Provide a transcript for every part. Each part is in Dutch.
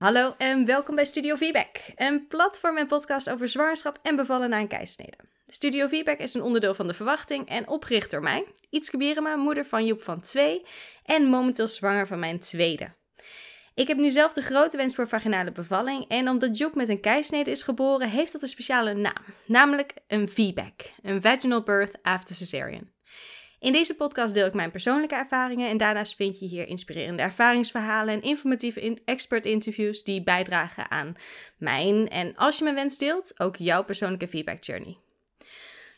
Hallo en welkom bij Studio Feedback, een platform en podcast over zwangerschap en bevallen na een keisnede. Studio Feedback is een onderdeel van de verwachting en opgericht door mij, Ietske Bierema, moeder van Joep van 2 en momenteel zwanger van mijn tweede. Ik heb nu zelf de grote wens voor vaginale bevalling en omdat Joep met een keisnede is geboren, heeft dat een speciale naam, namelijk een VBAC, een Vaginal Birth After Cesarean. In deze podcast deel ik mijn persoonlijke ervaringen en daarnaast vind je hier inspirerende ervaringsverhalen en informatieve expert-interviews die bijdragen aan mijn en als je mijn wens deelt, ook jouw persoonlijke feedback journey.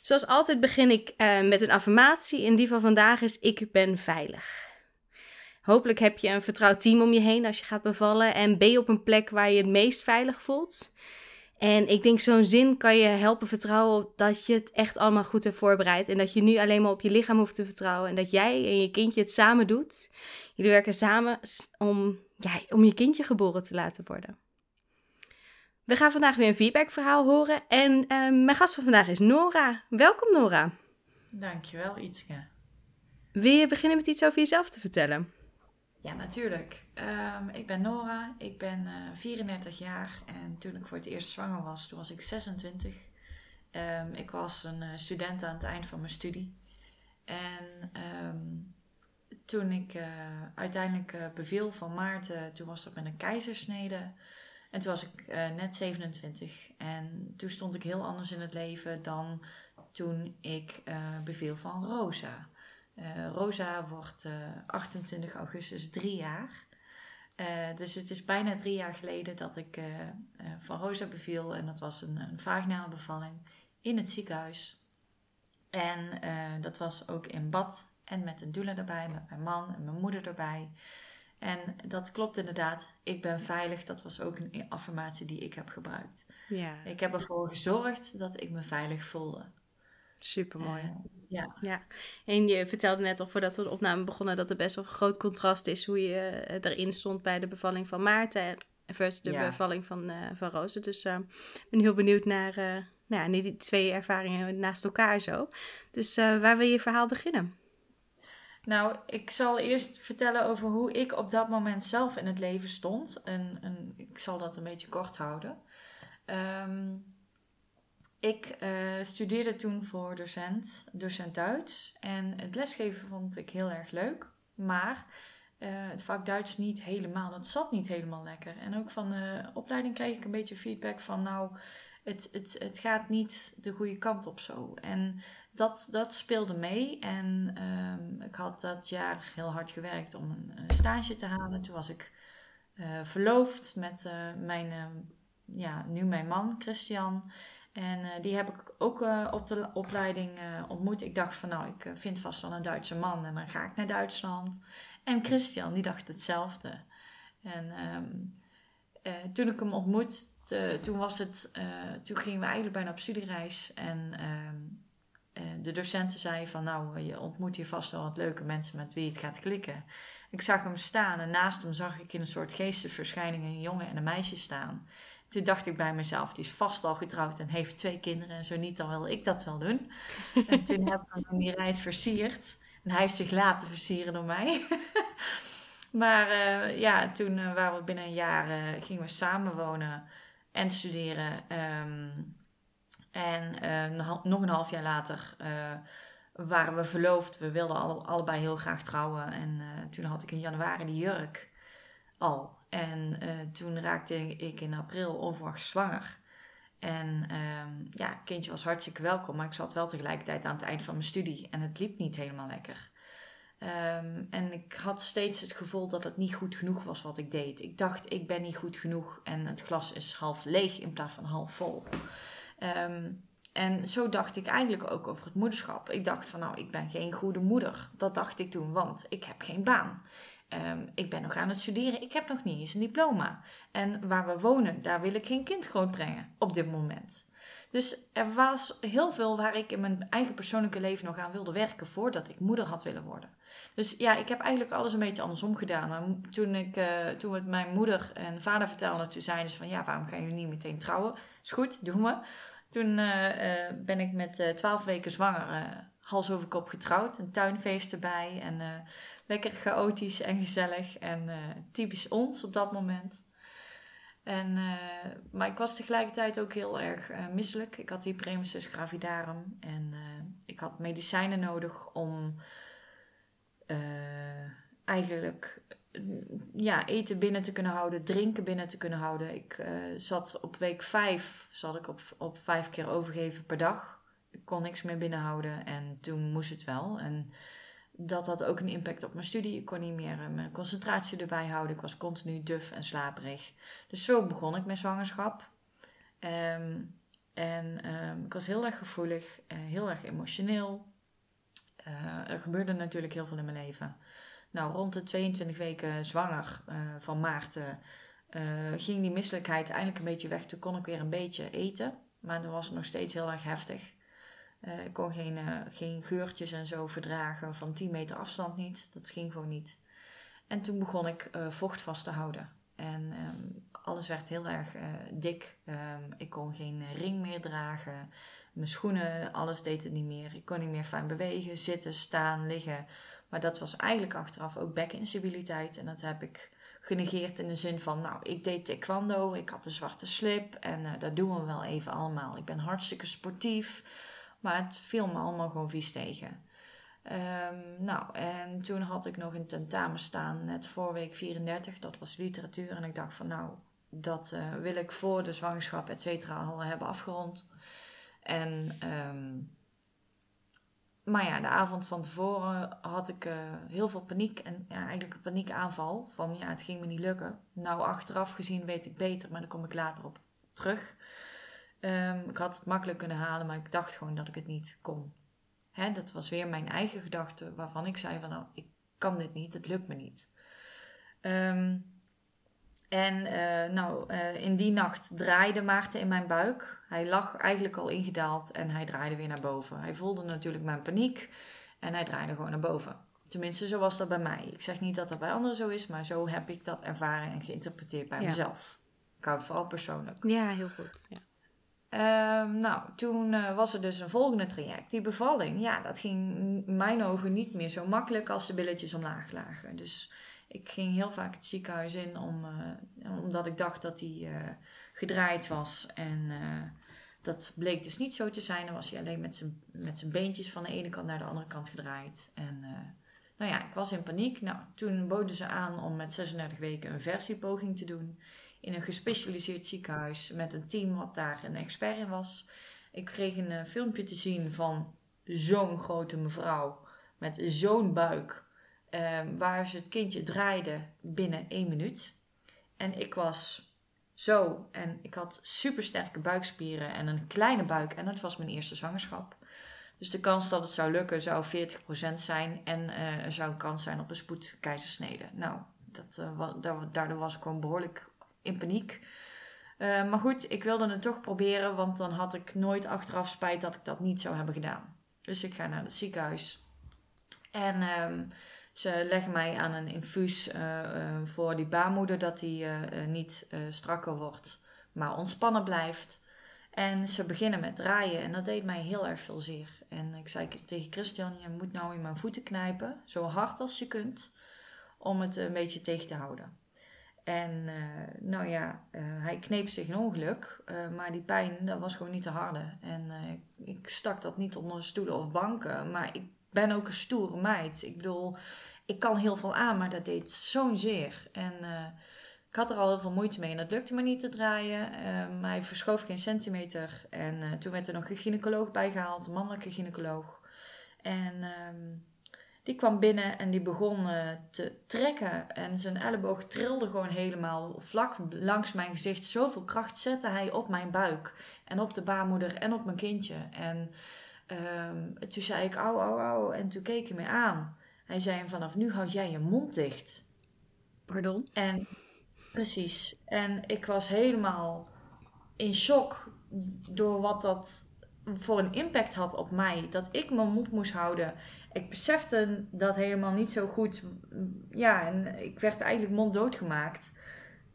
Zoals altijd begin ik uh, met een affirmatie en die van vandaag is ik ben veilig. Hopelijk heb je een vertrouwd team om je heen als je gaat bevallen en ben je op een plek waar je het meest veilig voelt. En ik denk zo'n zin kan je helpen vertrouwen dat je het echt allemaal goed hebt voorbereid. En dat je nu alleen maar op je lichaam hoeft te vertrouwen. En dat jij en je kindje het samen doet. Jullie werken samen om, ja, om je kindje geboren te laten worden. We gaan vandaag weer een feedbackverhaal horen. En uh, mijn gast van vandaag is Nora. Welkom Nora. Dankjewel Ietske. Wil je beginnen met iets over jezelf te vertellen? Ja, natuurlijk. Um, ik ben Nora, ik ben uh, eh, 34 jaar en toen ik voor het eerst zwanger was, toen was ik 26. Um, ehm, ik was een uh, student aan het eind van mijn studie. En um, toen ik uh, uiteindelijk beviel van Maarten, toen was dat met een keizersnede. En toen was ik net 27. En toen stond ik heel anders in het leven dan toen ik beviel van Rosa. Uh, Rosa wordt uh, eh, 28 augustus drie jaar. Uh, dus het is bijna drie jaar geleden dat ik van Rosa beviel. En dat was een, een vaginale bevalling in het ziekenhuis. En dat was ook in bad en met een doula erbij, met mijn man en mijn moeder erbij. En dat klopt inderdaad. Ik ben veilig. Dat was ook een affirmatie die ik heb gebruikt. Ja. Ik heb ervoor gezorgd dat ik me veilig voelde. Super mooi. Ja. ja. En je vertelde net al voordat we de opname begonnen dat er best wel een groot contrast is hoe je eh, erin stond bij de bevalling van Maarten versus de bevalling van, uh, van Roze. Dus uh, ik ben heel benieuwd naar uh, nou die twee ervaringen naast elkaar zo. Dus waar wil je verhaal beginnen? Nou, ik zal eerst vertellen over hoe ik op dat moment zelf in het leven stond. En, en ik zal dat een beetje kort houden. Um, ik uh, studeerde toen voor docent, docent Duits. En het lesgeven vond ik heel erg leuk. Maar uh, het vak Duits niet helemaal. Het zat niet helemaal lekker. En ook van de opleiding kreeg ik een beetje feedback van... nou, het, het, het gaat niet de goede kant op zo. En dat, dat speelde mee. En um, ik had dat jaar heel hard gewerkt om een, stage te halen. Toen was ik uh, verloofd met mijn, ja, nu mijn man, Christian... En uh, die heb ik ook uh, op de opleiding uh, ontmoet. Ik dacht van nou, ik vind vast wel een Duitse man en dan ga ik naar Duitsland. En Christian, die dacht hetzelfde. En um, toen ik hem ontmoet, toen, was het, toen gingen we eigenlijk bijna op studiereis. En um, de docenten zei van nou, je ontmoet hier vast wel wat leuke mensen met wie het gaat klikken. Ik zag hem staan en naast hem zag ik in een soort geestesverschijning een jongen en een meisje staan. Toen dacht ik bij mezelf, die is vast al getrouwd en heeft twee kinderen. En zo niet, dan wil ik dat wel doen. En toen heb ik hem die reis versierd. En hij heeft zich laten versieren door mij. maar uh, ja, toen uh, waren we binnen een jaar, uh, gingen we samenwonen en studeren. Um, en nog een half jaar later waren we verloofd. We wilden alle, allebei heel graag trouwen. En toen had ik in januari die jurk al. En uh, toen raakte ik in april onverwacht zwanger. En uh, ja, het kindje was hartstikke welkom, maar ik zat wel tegelijkertijd aan het eind van mijn studie en het liep niet helemaal lekker. Um, en ik had steeds het gevoel dat het niet goed genoeg was wat ik deed. Ik dacht, ik ben niet goed genoeg en het glas is half leeg in plaats van half vol. Um, en zo dacht ik eigenlijk ook over het moederschap. Ik dacht van nou, ik ben geen goede moeder. Dat dacht ik toen, want ik heb geen baan. Um, ik ben nog aan het studeren, ik heb nog niet eens een diploma. En waar we wonen, daar wil ik geen kind grootbrengen op dit moment. Dus er was heel veel waar ik in mijn eigen persoonlijke leven nog aan wilde werken voordat ik moeder had willen worden. Dus ja, ik heb eigenlijk alles een beetje andersom gedaan. Toen, ik, uh, toen het mijn moeder en vader vertelden, toen zeiden ze van ja, waarom gaan jullie niet meteen trouwen? Is goed, doen we. Toen uh, uh, ben ik met twaalf weken zwanger, hals over kop getrouwd. Een tuinfeest erbij en lekker chaotisch en gezellig en uh, typisch ons op dat moment. En, eh, maar ik was tegelijkertijd ook heel erg uh, misselijk. Ik had hyperemesis gravidarum en ik had medicijnen nodig om eigenlijk ja, eten binnen te kunnen houden, drinken binnen te kunnen houden. Ik zat op week vijf, zat ik op, op vijf keer overgeven per dag. Ik kon niks meer binnenhouden en toen moest het wel. En dat had ook een impact op mijn studie. Ik kon niet meer eh, mijn concentratie erbij houden. Ik was continu duf en slaperig. Dus zo begon ik mijn zwangerschap. Ehm, en um, ik was heel erg gevoelig, uh, heel erg emotioneel. Uh, er gebeurde natuurlijk heel veel in mijn leven. Nou, rond de 22 weken zwanger van maart ging die misselijkheid eindelijk een beetje weg. Toen kon ik weer een beetje eten. Maar dan was het nog steeds heel erg heftig. Uh, ik kon geen, uh, geen geurtjes en zo verdragen van 10 meter afstand niet. Dat ging gewoon niet. En toen begon ik uh, vocht vast te houden. En um, alles werd heel erg dik. Um, ik kon geen ring meer dragen. Mijn schoenen, alles deed het niet meer. Ik kon niet meer fijn bewegen, zitten, staan, liggen. Maar dat was eigenlijk achteraf ook bekkeninstabiliteit. En dat heb ik genegeerd in de zin van, nou, ik deed taekwondo, ik had een zwarte slip en dat doen we wel even allemaal. Ik ben hartstikke sportief. Maar het viel me allemaal gewoon vies tegen. Um, nou, en toen had ik nog een tentamen staan, net voor week 34. Dat was literatuur. En ik dacht van, nou, dat uh, wil ik voor de zwangerschap, et cetera, al hebben afgerond. En, um, maar ja, de avond van tevoren had ik uh, heel veel paniek. En ja, eigenlijk een paniekaanval. Van ja, het ging me niet lukken. Nou, achteraf gezien weet ik beter, maar daar kom ik later op terug. Um, ik had het makkelijk kunnen halen, maar ik dacht gewoon dat ik het niet kon. Hè, dat was weer mijn eigen gedachte waarvan ik zei van nou, ik kan dit niet, het lukt me niet. Um, en uh, nou, uh, in die nacht draaide Maarten in mijn buik. Hij lag eigenlijk al ingedaald en hij draaide weer naar boven. Hij voelde natuurlijk mijn paniek en hij draaide gewoon naar boven. Tenminste, zo was dat bij mij. Ik zeg niet dat dat bij anderen zo is, maar zo heb ik dat ervaren en geïnterpreteerd bij mezelf. Ik hou het vooral persoonlijk. Ja, heel goed. Ja. Um, nou, toen uh, was er dus een volgende traject. Die bevalling, ja, dat ging in mijn ogen niet meer zo makkelijk als de billetjes omlaag lagen. Dus ik ging heel vaak het ziekenhuis in om, uh, omdat ik dacht dat hij uh, gedraaid was. En dat bleek dus niet zo te zijn. Dan was hij alleen met zijn, met zijn beentjes van de ene kant naar de andere kant gedraaid. En nou ja, ik was in paniek. Nou, toen boden ze aan om met 36 weken een versiepoging te doen in een gespecialiseerd ziekenhuis met een team wat daar een expert in was. Ik kreeg een uh, filmpje te zien van zo'n grote mevrouw met zo'n buik, uh, waar ze het kindje draaide binnen één minuut. En ik was zo en ik had super sterke buikspieren en een kleine buik en dat was mijn eerste zwangerschap. Dus de kans dat het zou lukken zou 40% zijn en uh, er zou een kans zijn op een spoedkeizersnede. Nou, dat, uh, daardoor was ik gewoon behoorlijk in paniek. Uh, maar goed, ik wilde het toch proberen, want dan had ik nooit achteraf spijt dat ik dat niet zou hebben gedaan. Dus ik ga naar het ziekenhuis. En um, ze leggen mij aan een infuus uh, uh, voor die baarmoeder, dat die niet strakker wordt, maar ontspannen blijft. En ze beginnen met draaien en dat deed mij heel erg veel zeer. En ik zei tegen Christian, je moet nou in mijn voeten knijpen, zo hard als je kunt, om het een beetje tegen te houden. En uh, nou ja, uh, hij kneep zich een ongeluk, uh, maar die pijn, dat was gewoon niet te harde. En ik, ik stak dat niet onder stoelen of banken, maar ik ben ook een stoere meid. Ik bedoel, ik kan heel veel aan, maar dat deed zo'n zeer. En ik had er al heel veel moeite mee en dat lukte me niet te draaien. maar hij verschoof geen centimeter. En toen werd er nog een gynaecoloog bijgehaald, een mannelijke gynaecoloog. En... Um, die kwam binnen en die begon uh, te trekken. En zijn elleboog trilde gewoon helemaal vlak langs mijn gezicht. Zoveel kracht zette hij op mijn buik. En op de baarmoeder en op mijn kindje. En um, toen zei ik, au, au, au. En toen keek hij me aan. Hij zei, vanaf nu houd jij je mond dicht. Pardon? En, precies. En ik was helemaal in shock door wat dat voor een impact had op mij. Dat ik mijn mond moest houden ik besefte dat helemaal niet zo goed. Ja, en ik werd eigenlijk monddood gemaakt.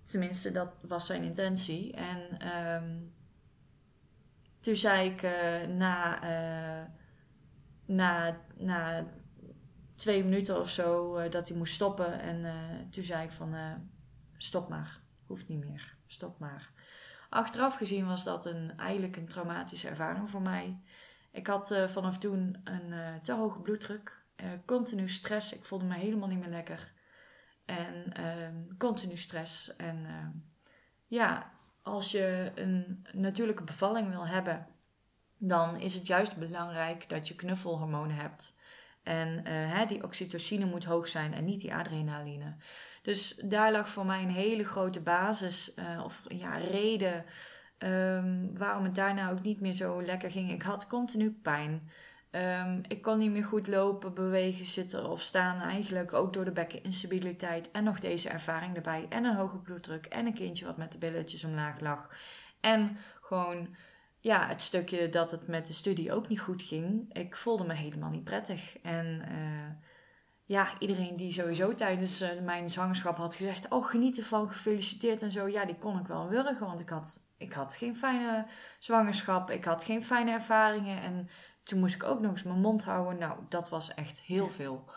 Tenminste, dat was zijn intentie. En um, toen zei ik uh, na, uh, na, na twee minuten of zo uh, dat hij moest stoppen. En toen zei ik van stop maar, hoeft niet meer. stop maar. Achteraf gezien was dat een, eigenlijk een traumatische ervaring voor mij. Ik had uh, vanaf toen een uh, te hoge bloeddruk, uh, continu stress. Ik voelde me helemaal niet meer lekker. En ehm, continu stress. En ehm, ja, als je een natuurlijke bevalling wil hebben, dan is het juist belangrijk dat je knuffelhormonen hebt. En hè, die oxytocine moet hoog zijn en niet die adrenaline. Dus daar lag voor mij een hele grote basis of ja, reden Um, waarom het daarna ook niet meer zo lekker ging. Ik had continu pijn. Um, ik kon niet meer goed lopen, bewegen, zitten of staan. Eigenlijk ook door de bekkeninstabiliteit. En nog deze ervaring erbij. En een hoge bloeddruk. En een kindje wat met de billetjes omlaag lag. En gewoon ja, het stukje dat het met de studie ook niet goed ging. Ik voelde me helemaal niet prettig. En uh, ja, iedereen die sowieso tijdens uh, mijn zwangerschap had gezegd: Oh, geniet ervan, gefeliciteerd en zo. Ja, die kon ik wel wurgen, want ik had ik had geen fijne zwangerschap, ik had geen fijne ervaringen. En toen moest ik ook nog eens mijn mond houden. Nou, dat was echt heel veel.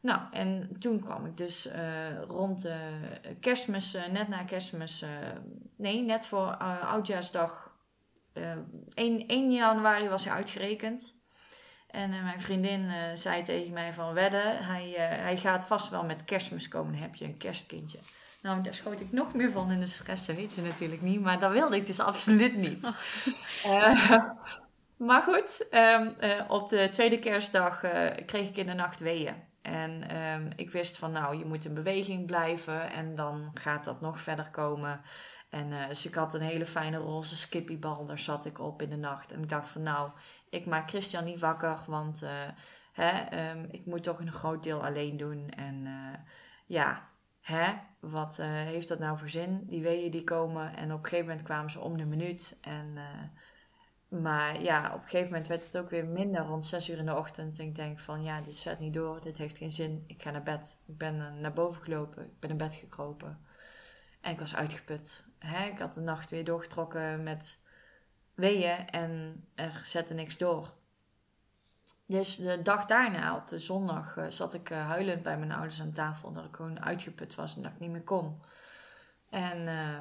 Nou, en toen kwam ik dus uh, rond uh, kerstmis, uh, net na kerstmis, nee, net voor oudjaarsdag, 1, 1 januari was hij uitgerekend. En mijn vriendin zei tegen mij van, wedden, hij, hij gaat vast wel met kerstmis komen, heb je een kerstkindje. Nou, daar schoot ik nog meer van in de stress. Dat weet ze natuurlijk niet. Maar dat wilde ik dus absoluut niet. Uh, maar goed, um, uh, op de tweede kerstdag uh, kreeg ik in de nacht weeën. En um, ik wist van nou, je moet in beweging blijven. En dan gaat dat nog verder komen. En dus ik had een hele fijne roze skippybal. Daar zat ik op in de nacht. En ik dacht van nou, ik maak Christian niet wakker. Want hè, um, ik moet toch een groot deel alleen doen. En ja, hè, wat uh, heeft dat nou voor zin? Die weeën die komen en op een gegeven moment kwamen ze om de minuut. En, uh, maar ja, op een gegeven moment werd het ook weer minder rond 6 uur in de ochtend. En ik denk van ja, dit zet niet door, dit heeft geen zin. Ik ga naar bed. Ik ben uh, naar boven gelopen, ik ben in bed gekropen. En ik was uitgeput. Hè? Ik had de nacht weer doorgetrokken met weeën en er zette niks door. Dus de dag daarna, op de zondag, uh, zat ik uh, huilend bij mijn ouders aan tafel. Dat ik gewoon uitgeput was en dat ik niet meer kon. En uh,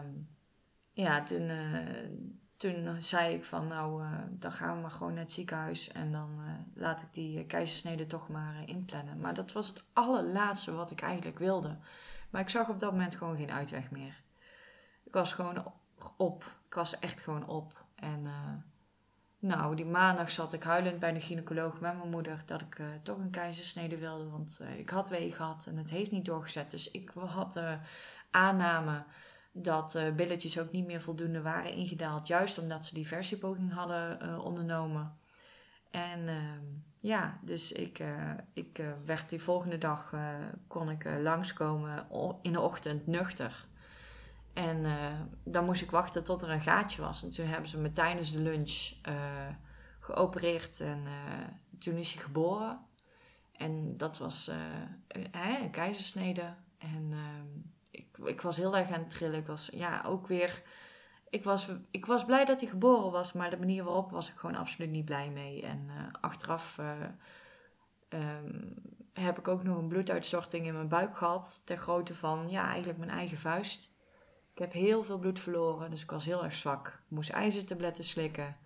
ja, toen, eh, toen zei ik van nou, dan gaan we maar gewoon naar het ziekenhuis. En dan laat ik die keizersnede toch maar inplannen. Maar dat was het allerlaatste wat ik eigenlijk wilde. Maar ik zag op dat moment gewoon geen uitweg meer. Ik was gewoon op. Ik was echt gewoon op. En nou, die maandag zat ik huilend bij de gynaecoloog met mijn moeder dat ik uh, toch een keizersnede wilde. Want uh, ik had wee gehad en het heeft niet doorgezet. Dus ik had de aanname dat uh, billetjes ook niet meer voldoende waren ingedaald. Juist omdat ze die versiepoging hadden ondernomen. En ehm, ja, dus ik, ik werd die volgende dag kon ik langskomen in de ochtend nuchter. En uh, dan moest ik wachten tot er een gaatje was. En toen hebben ze me tijdens de lunch uh, geopereerd en uh, toen is hij geboren. En dat was een keizersnede. En ik, ik was heel erg aan het trillen. Ik was ja, ook weer. Ik was, ik was blij dat hij geboren was, maar de manier waarop was ik gewoon absoluut niet blij mee. En achteraf um, heb ik ook nog een bloeduitstorting in mijn buik gehad. Ter grootte van ja, eigenlijk mijn eigen vuist. Ik heb heel veel bloed verloren, dus ik was heel erg zwak. Ik moest ijzertabletten slikken.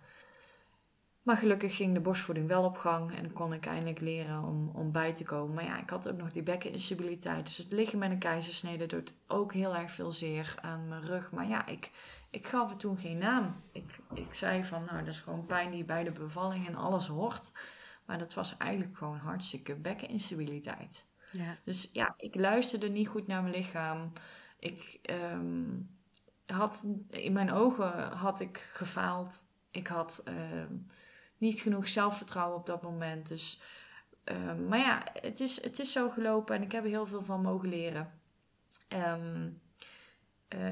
Maar gelukkig ging de borstvoeding wel op gang en kon ik eindelijk leren om, om bij te komen. Maar ja, ik had ook nog die bekkeninstabiliteit. Dus het liggen met een keizersnede doet ook heel erg veel zeer aan mijn rug. Maar ja, ik, ik gaf het toen geen naam. Ik, ik zei van, nou, dat is gewoon pijn die bij de bevalling en alles hoort. Maar dat was eigenlijk gewoon hartstikke bekkeninstabiliteit. Ja. Dus ja, ik luisterde niet goed naar mijn lichaam. Ik um, had in mijn ogen had ik gefaald. Ik had uh, niet genoeg zelfvertrouwen op dat moment. Dus, uh, maar ja, het is, het is zo gelopen en ik heb er heel veel van mogen leren. Uh,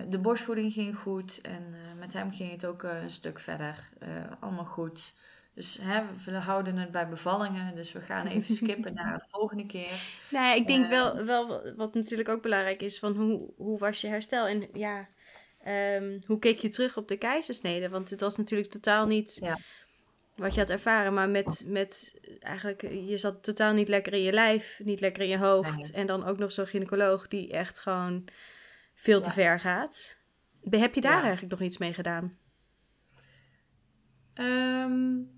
de borstvoeding ging goed en uh, met hem ging het ook een stuk verder. allemaal goed. Dus hè, we houden het bij bevallingen. Dus we gaan even skippen naar de volgende keer. Nou ja, ik denk uh, wel, wel, wat natuurlijk ook belangrijk is, van hoe, hoe was je herstel? En ja, um, hoe keek je terug op de keizersnede? Want het was natuurlijk totaal niet ja. wat je had ervaren. Maar met, met eigenlijk, je zat totaal niet lekker in je lijf, niet lekker in je hoofd. Nee. En dan ook nog zo'n gynaecoloog die echt gewoon veel te ja. ver gaat. Heb je daar eigenlijk nog iets mee gedaan? Um,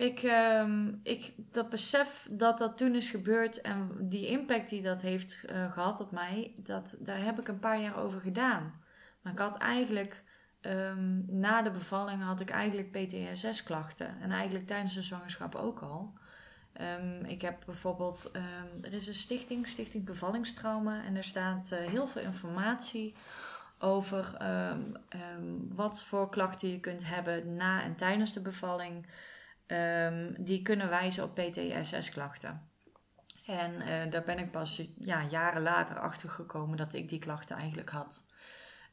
ik, um, ik, dat besef dat dat toen is gebeurd en die impact die dat heeft uh, gehad op mij, dat, daar heb ik een paar jaar over gedaan. Maar ik had eigenlijk, um, na de bevalling had ik eigenlijk PTSS-klachten. En eigenlijk tijdens de zwangerschap ook al. Um, ik heb bijvoorbeeld, er is een stichting, Stichting Bevallingstrauma. En er staat uh, heel veel informatie over wat voor klachten je kunt hebben na en tijdens de bevalling. Um, die kunnen wijzen op PTSS-klachten. En uh, daar ben ik pas ja, jaren later achter gekomen dat ik die klachten eigenlijk had.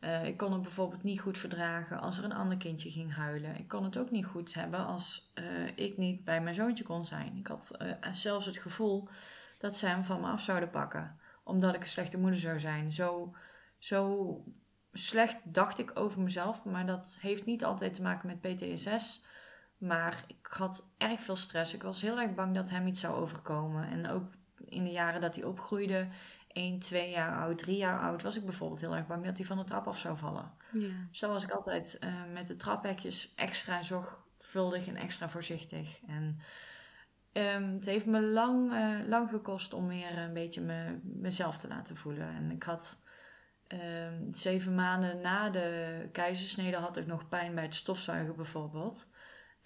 Uh, ik kon het bijvoorbeeld niet goed verdragen als er een ander kindje ging huilen. Ik kon het ook niet goed hebben als uh, ik niet bij mijn zoontje kon zijn. Ik had zelfs het gevoel dat ze hem van me af zouden pakken, omdat ik een slechte moeder zou zijn. Zo, zo slecht dacht ik over mezelf, maar dat heeft niet altijd te maken met PTSS. Maar ik had erg veel stress. Ik was heel erg bang dat hem iets zou overkomen. En ook in de jaren dat hij opgroeide, 1, 2 jaar oud, 3 jaar oud, was ik bijvoorbeeld heel erg bang dat hij van de trap af zou vallen. Ja. Dus dan was ik altijd uh, met de traphekjes extra zorgvuldig en extra voorzichtig. En um, het heeft me lang, uh, lang gekost om weer een beetje me, mezelf te laten voelen. En ik had um, zeven maanden na de keizersnede had ik nog pijn bij het stofzuigen bijvoorbeeld.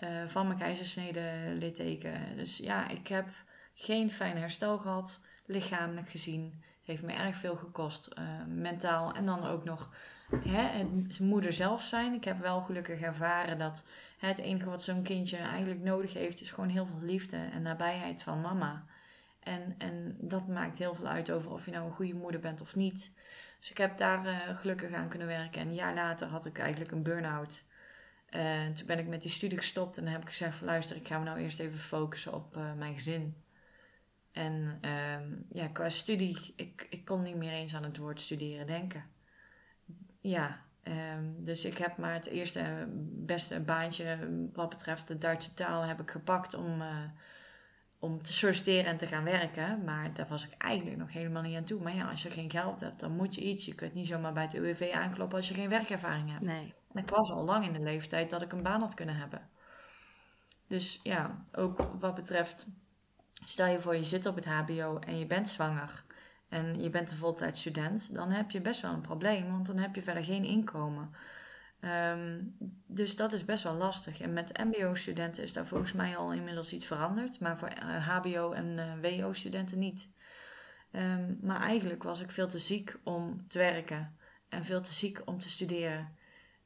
Uh, van mijn keizersnede litteken. Dus ja, ik heb geen fijn herstel gehad, lichamelijk gezien. Het heeft me erg veel gekost, uh, mentaal en dan ook nog hè, het moeder zelf zijn. Ik heb wel gelukkig ervaren dat hè, het enige wat zo'n kindje eigenlijk nodig heeft, is gewoon heel veel liefde en nabijheid van mama. En, en dat maakt heel veel uit over of je nou een goede moeder bent of niet. Dus ik heb daar uh, gelukkig aan kunnen werken. En een jaar later had ik eigenlijk een burn-out. En toen ben ik met die studie gestopt en dan heb ik gezegd luister, ik ga me nou eerst even focussen op uh, mijn gezin. En um, ja, qua studie, ik, ik kon niet meer eens aan het woord studeren denken. Ja, um, dus ik heb maar het eerste beste baantje wat betreft de Duitse taal heb ik gepakt om, uh, om te solliciteren en te gaan werken. Maar daar was ik eigenlijk nog helemaal niet aan toe. Maar ja, als je geen geld hebt, dan moet je iets. Je kunt niet zomaar bij het UWV aankloppen als je geen werkervaring hebt. Nee. En ik was al lang in de leeftijd dat ik een baan had kunnen hebben. Dus ja, ook wat betreft, stel je voor je zit op het HBO en je bent zwanger en je bent een voltijds student, dan heb je best wel een probleem, want dan heb je verder geen inkomen. Um, dus dat is best wel lastig. En met MBO-studenten is daar volgens mij al inmiddels iets veranderd, maar voor HBO- en uh, WO-studenten niet. Um, maar eigenlijk was ik veel te ziek om te werken en veel te ziek om te studeren.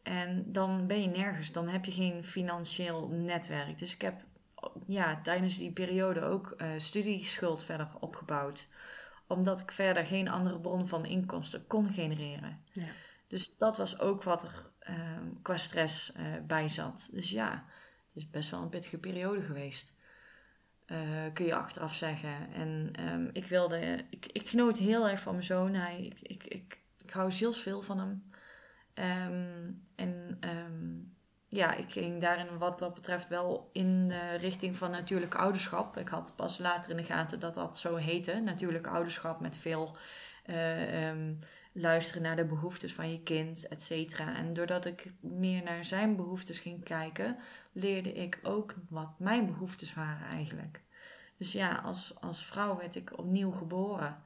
En dan ben je nergens, dan heb je geen financieel netwerk. Dus ik heb ja, tijdens die periode ook uh, studieschuld verder opgebouwd. Omdat ik verder geen andere bron van inkomsten kon genereren. Ja. Dus dat was ook wat er uh, qua stress uh, bij zat. Dus ja, het is best wel een pittige periode geweest. Kun je achteraf zeggen. En um, ik wilde, ik, ik genoot heel erg van mijn zoon. Hij, ik, ik, ik, ik hou zielsveel van hem. Um, en um, ja, ik ging daarin wat dat betreft wel in de richting van natuurlijk ouderschap. Ik had pas later in de gaten dat dat zo heette. Natuurlijk ouderschap met veel uh, um, luisteren naar de behoeftes van je kind, et cetera. En doordat ik meer naar zijn behoeftes ging kijken, leerde ik ook wat mijn behoeftes waren eigenlijk. Dus ja, als, als vrouw werd ik opnieuw geboren.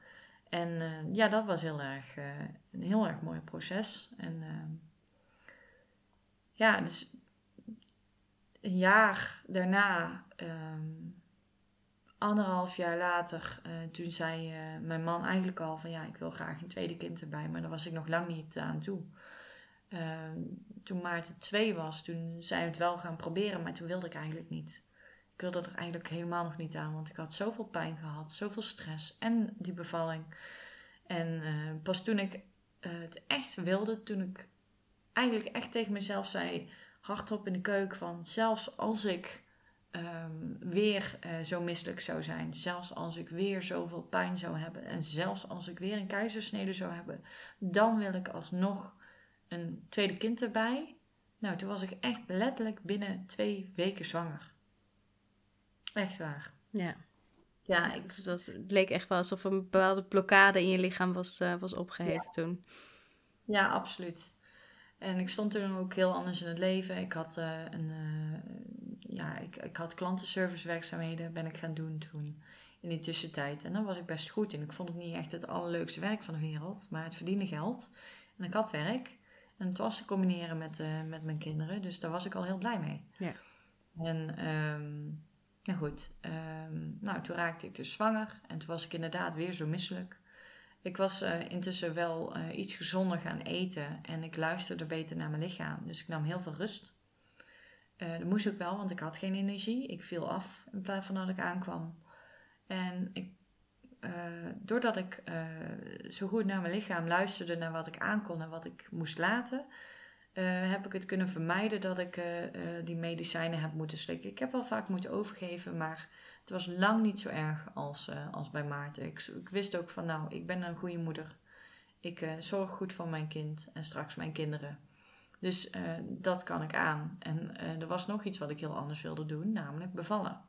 En uh, ja, dat was heel erg, uh, een heel erg mooi proces. En uh, ja, dus een jaar daarna, um, anderhalf jaar later, toen zei mijn man eigenlijk al van ja, ik wil graag een tweede kind erbij. Maar daar was ik nog lang niet aan toe. Ehm, toen Maarten twee was, toen zijn we het wel gaan proberen, maar toen wilde ik eigenlijk niet. Ik wilde er eigenlijk helemaal nog niet aan, want ik had zoveel pijn gehad, zoveel stress en die bevalling. En uh, pas toen ik uh, het echt wilde, toen ik eigenlijk echt tegen mezelf zei, hardop in de keuken, van zelfs als ik um, weer uh, zo misselijk zou zijn, zelfs als ik weer zoveel pijn zou hebben en zelfs als ik weer een keizersnede zou hebben, dan wil ik alsnog een tweede kind erbij. Nou, toen was ik echt letterlijk binnen twee weken zwanger. Echt waar. Ja. Ja, ik... dat, het leek echt wel alsof een bepaalde blokkade in je lichaam was, uh, was opgeheven ja. toen. Ja, absoluut. En ik stond toen ook heel anders in het leven. Ik had, uh, een, uh, ja, ik, ik had klantenservice werkzaamheden ben ik gaan doen toen in die tussentijd. En dan was ik best goed in. Ik vond het niet echt het allerleukste werk van de wereld, maar het verdiende geld. En ik had werk. En het was te combineren met, uh, met mijn kinderen. Dus daar was ik al heel blij mee. Ja. En um, nou goed, um, nou, toen raakte ik dus zwanger. En toen was ik inderdaad weer zo misselijk. Ik was uh, intussen wel uh, iets gezonder gaan eten. En ik luisterde beter naar mijn lichaam. Dus ik nam heel veel rust. dat moest ook wel, want ik had geen energie. Ik viel af in plaats van dat ik aankwam. En ik, doordat ik zo goed naar mijn lichaam luisterde, naar wat ik aankon en wat ik moest laten, uh, heb ik het kunnen vermijden dat ik die medicijnen heb moeten slikken. Ik heb al vaak moeten overgeven, maar het was lang niet zo erg als, als bij Maarten. Ik, wist ook van, nou, ik ben een goede moeder. Ik zorg goed voor mijn kind en straks mijn kinderen. Dus dat kan ik aan. En er was nog iets wat ik heel anders wilde doen, namelijk bevallen.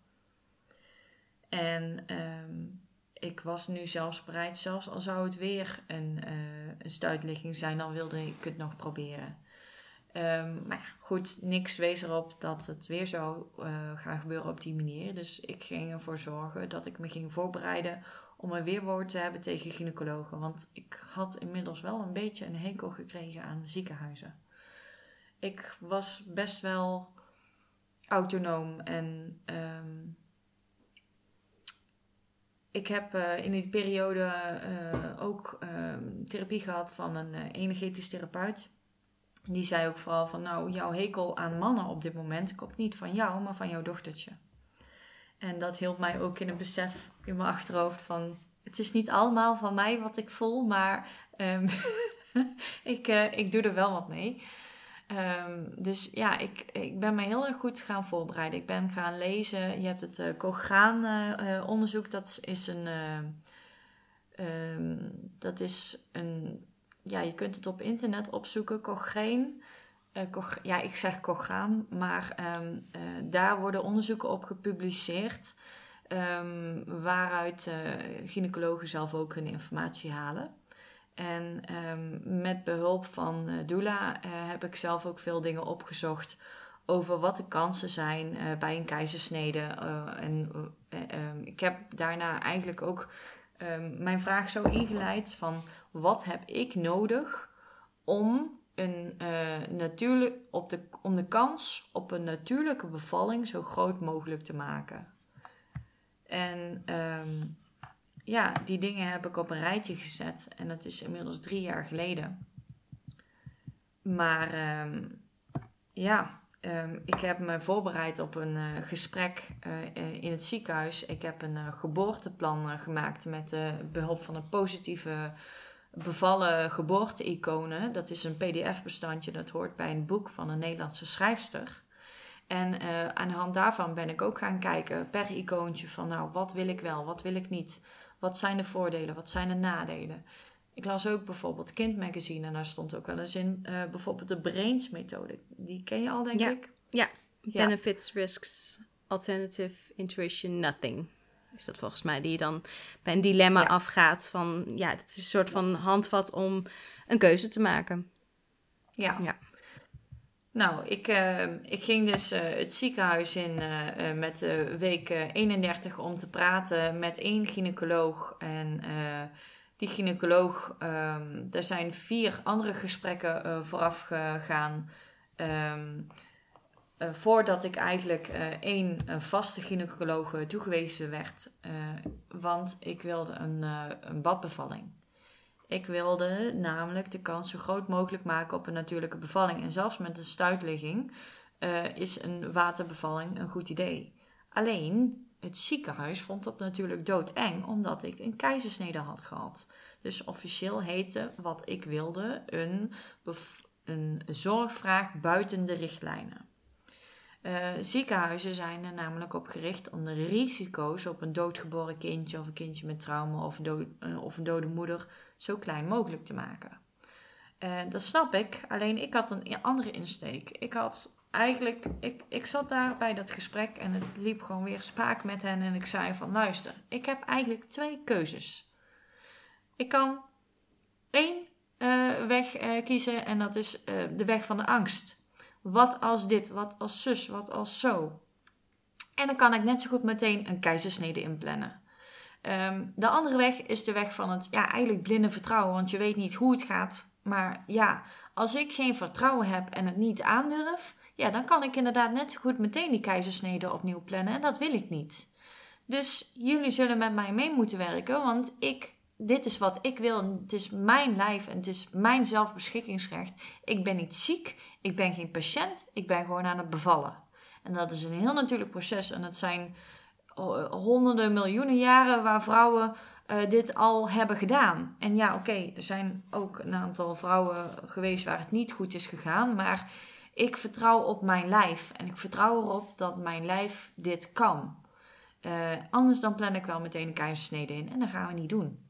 En um, ik was nu zelfs bereid, zelfs al zou het weer een, uh, een stuitligging zijn, dan wilde ik het nog proberen. Maar ja, goed, niks wees erop dat het weer zou uh, gaan gebeuren op die manier. Dus ik ging ervoor zorgen dat ik me ging voorbereiden om een weerwoord te hebben tegen gynaecologen. Want ik had inmiddels wel een beetje een hekel gekregen aan ziekenhuizen. Ik was best wel autonoom en um, ik heb uh, in die periode uh, ook uh, therapie gehad van een energetisch therapeut. Die zei ook vooral van, nou, jouw hekel aan mannen op dit moment komt niet van jou, maar van jouw dochtertje. En dat hielp mij ook in een besef in mijn achterhoofd van, het is niet allemaal van mij wat ik voel, maar um, ik, ik doe er wel wat mee. Um, dus ja, ik, ik ben me heel erg goed gaan voorbereiden. Ik ben gaan lezen. Je hebt het uh, onderzoek. Dat is een. Um, dat is een. Ja, je kunt het op internet opzoeken. Cochrane. Koch, ja, ik zeg Cochrane. Maar um, daar worden onderzoeken op gepubliceerd. waaruit gynaecologen zelf ook hun informatie halen. En um, met behulp van uh, Doula uh, heb ik zelf ook veel dingen opgezocht over wat de kansen zijn uh, bij een keizersnede. en ik heb daarna eigenlijk ook um, mijn vraag zo ingeleid van wat heb ik nodig om, een, natuurlijk, op de, om de kans op een natuurlijke bevalling zo groot mogelijk te maken. En ja, die dingen heb ik op een rijtje gezet. En dat is inmiddels drie jaar geleden. Maar um, ja, um, ik heb me voorbereid op een uh, gesprek uh, in het ziekenhuis. Ik heb een geboorteplan gemaakt met behulp van een positieve bevallen geboorte-iconen. Dat is een pdf-bestandje, dat hoort bij een boek van een Nederlandse schrijfster. En aan de hand daarvan ben ik ook gaan kijken per icoontje van nou, wat wil ik wel, wat wil ik niet. Wat zijn de voordelen? Wat zijn de nadelen? Ik las ook bijvoorbeeld Kind Magazine en daar stond ook wel eens in uh, bijvoorbeeld de Brains methode. Die ken je al, denk ja. ik? Ja. ja, Benefits, Risks, Alternative, Intuition, Nothing. Is dat volgens mij die dan bij een dilemma afgaat van... Ja, het is een soort van handvat om een keuze te maken. Ja. ja. Nou, ik, uh, ik ging dus uh, het ziekenhuis in uh, met week 31 om te praten met één gynaecoloog. En die gynaecoloog, um, er zijn vier andere gesprekken vooraf gegaan. Um, voordat ik eigenlijk één vaste gynaecoloog toegewezen werd. want ik wilde een, een badbevalling. Ik wilde namelijk de kans zo groot mogelijk maken op een natuurlijke bevalling. En zelfs met een stuitligging uh, is een waterbevalling een goed idee. Alleen het ziekenhuis vond dat natuurlijk doodeng, omdat ik een keizersnede had gehad. Dus officieel heette wat ik wilde een, een zorgvraag buiten de richtlijnen. Uh, ziekenhuizen zijn er namelijk op gericht om de risico's op een doodgeboren kindje of een kindje met trauma of uh, of een dode moeder zo klein mogelijk te maken. Uh, dat snap ik, alleen ik had een andere insteek. Ik had eigenlijk, ik, ik zat daar bij dat gesprek en het liep gewoon weer spaak met hen en ik zei van luister, ik heb eigenlijk twee keuzes. Ik kan één uh, weg uh, kiezen en dat is uh, de weg van de angst. Wat als dit, wat als zus, wat als zo. En dan kan ik net zo goed meteen een keizersnede inplannen. Um, de andere weg is de weg van het ja, eigenlijk blinde vertrouwen, want je weet niet hoe het gaat. Maar ja, als ik geen vertrouwen heb en het niet aandurf, ja, dan kan ik inderdaad net zo goed meteen die keizersnede opnieuw plannen en dat wil ik niet. Dus jullie zullen met mij mee moeten werken, want ik, dit is wat ik wil. Het is mijn lijf en het is mijn zelfbeschikkingsrecht. Ik ben niet ziek, ik ben geen patiënt, ik ben gewoon aan het bevallen. En dat is een heel natuurlijk proces en dat zijn honderden, miljoenen jaren waar vrouwen uh, dit al hebben gedaan. En ja, oké, er zijn ook een aantal vrouwen geweest waar het niet goed is gegaan, maar ik vertrouw op mijn lijf en ik vertrouw erop dat mijn lijf dit kan. Uh, anders dan plan ik wel meteen een keizersnede in en dat gaan we niet doen.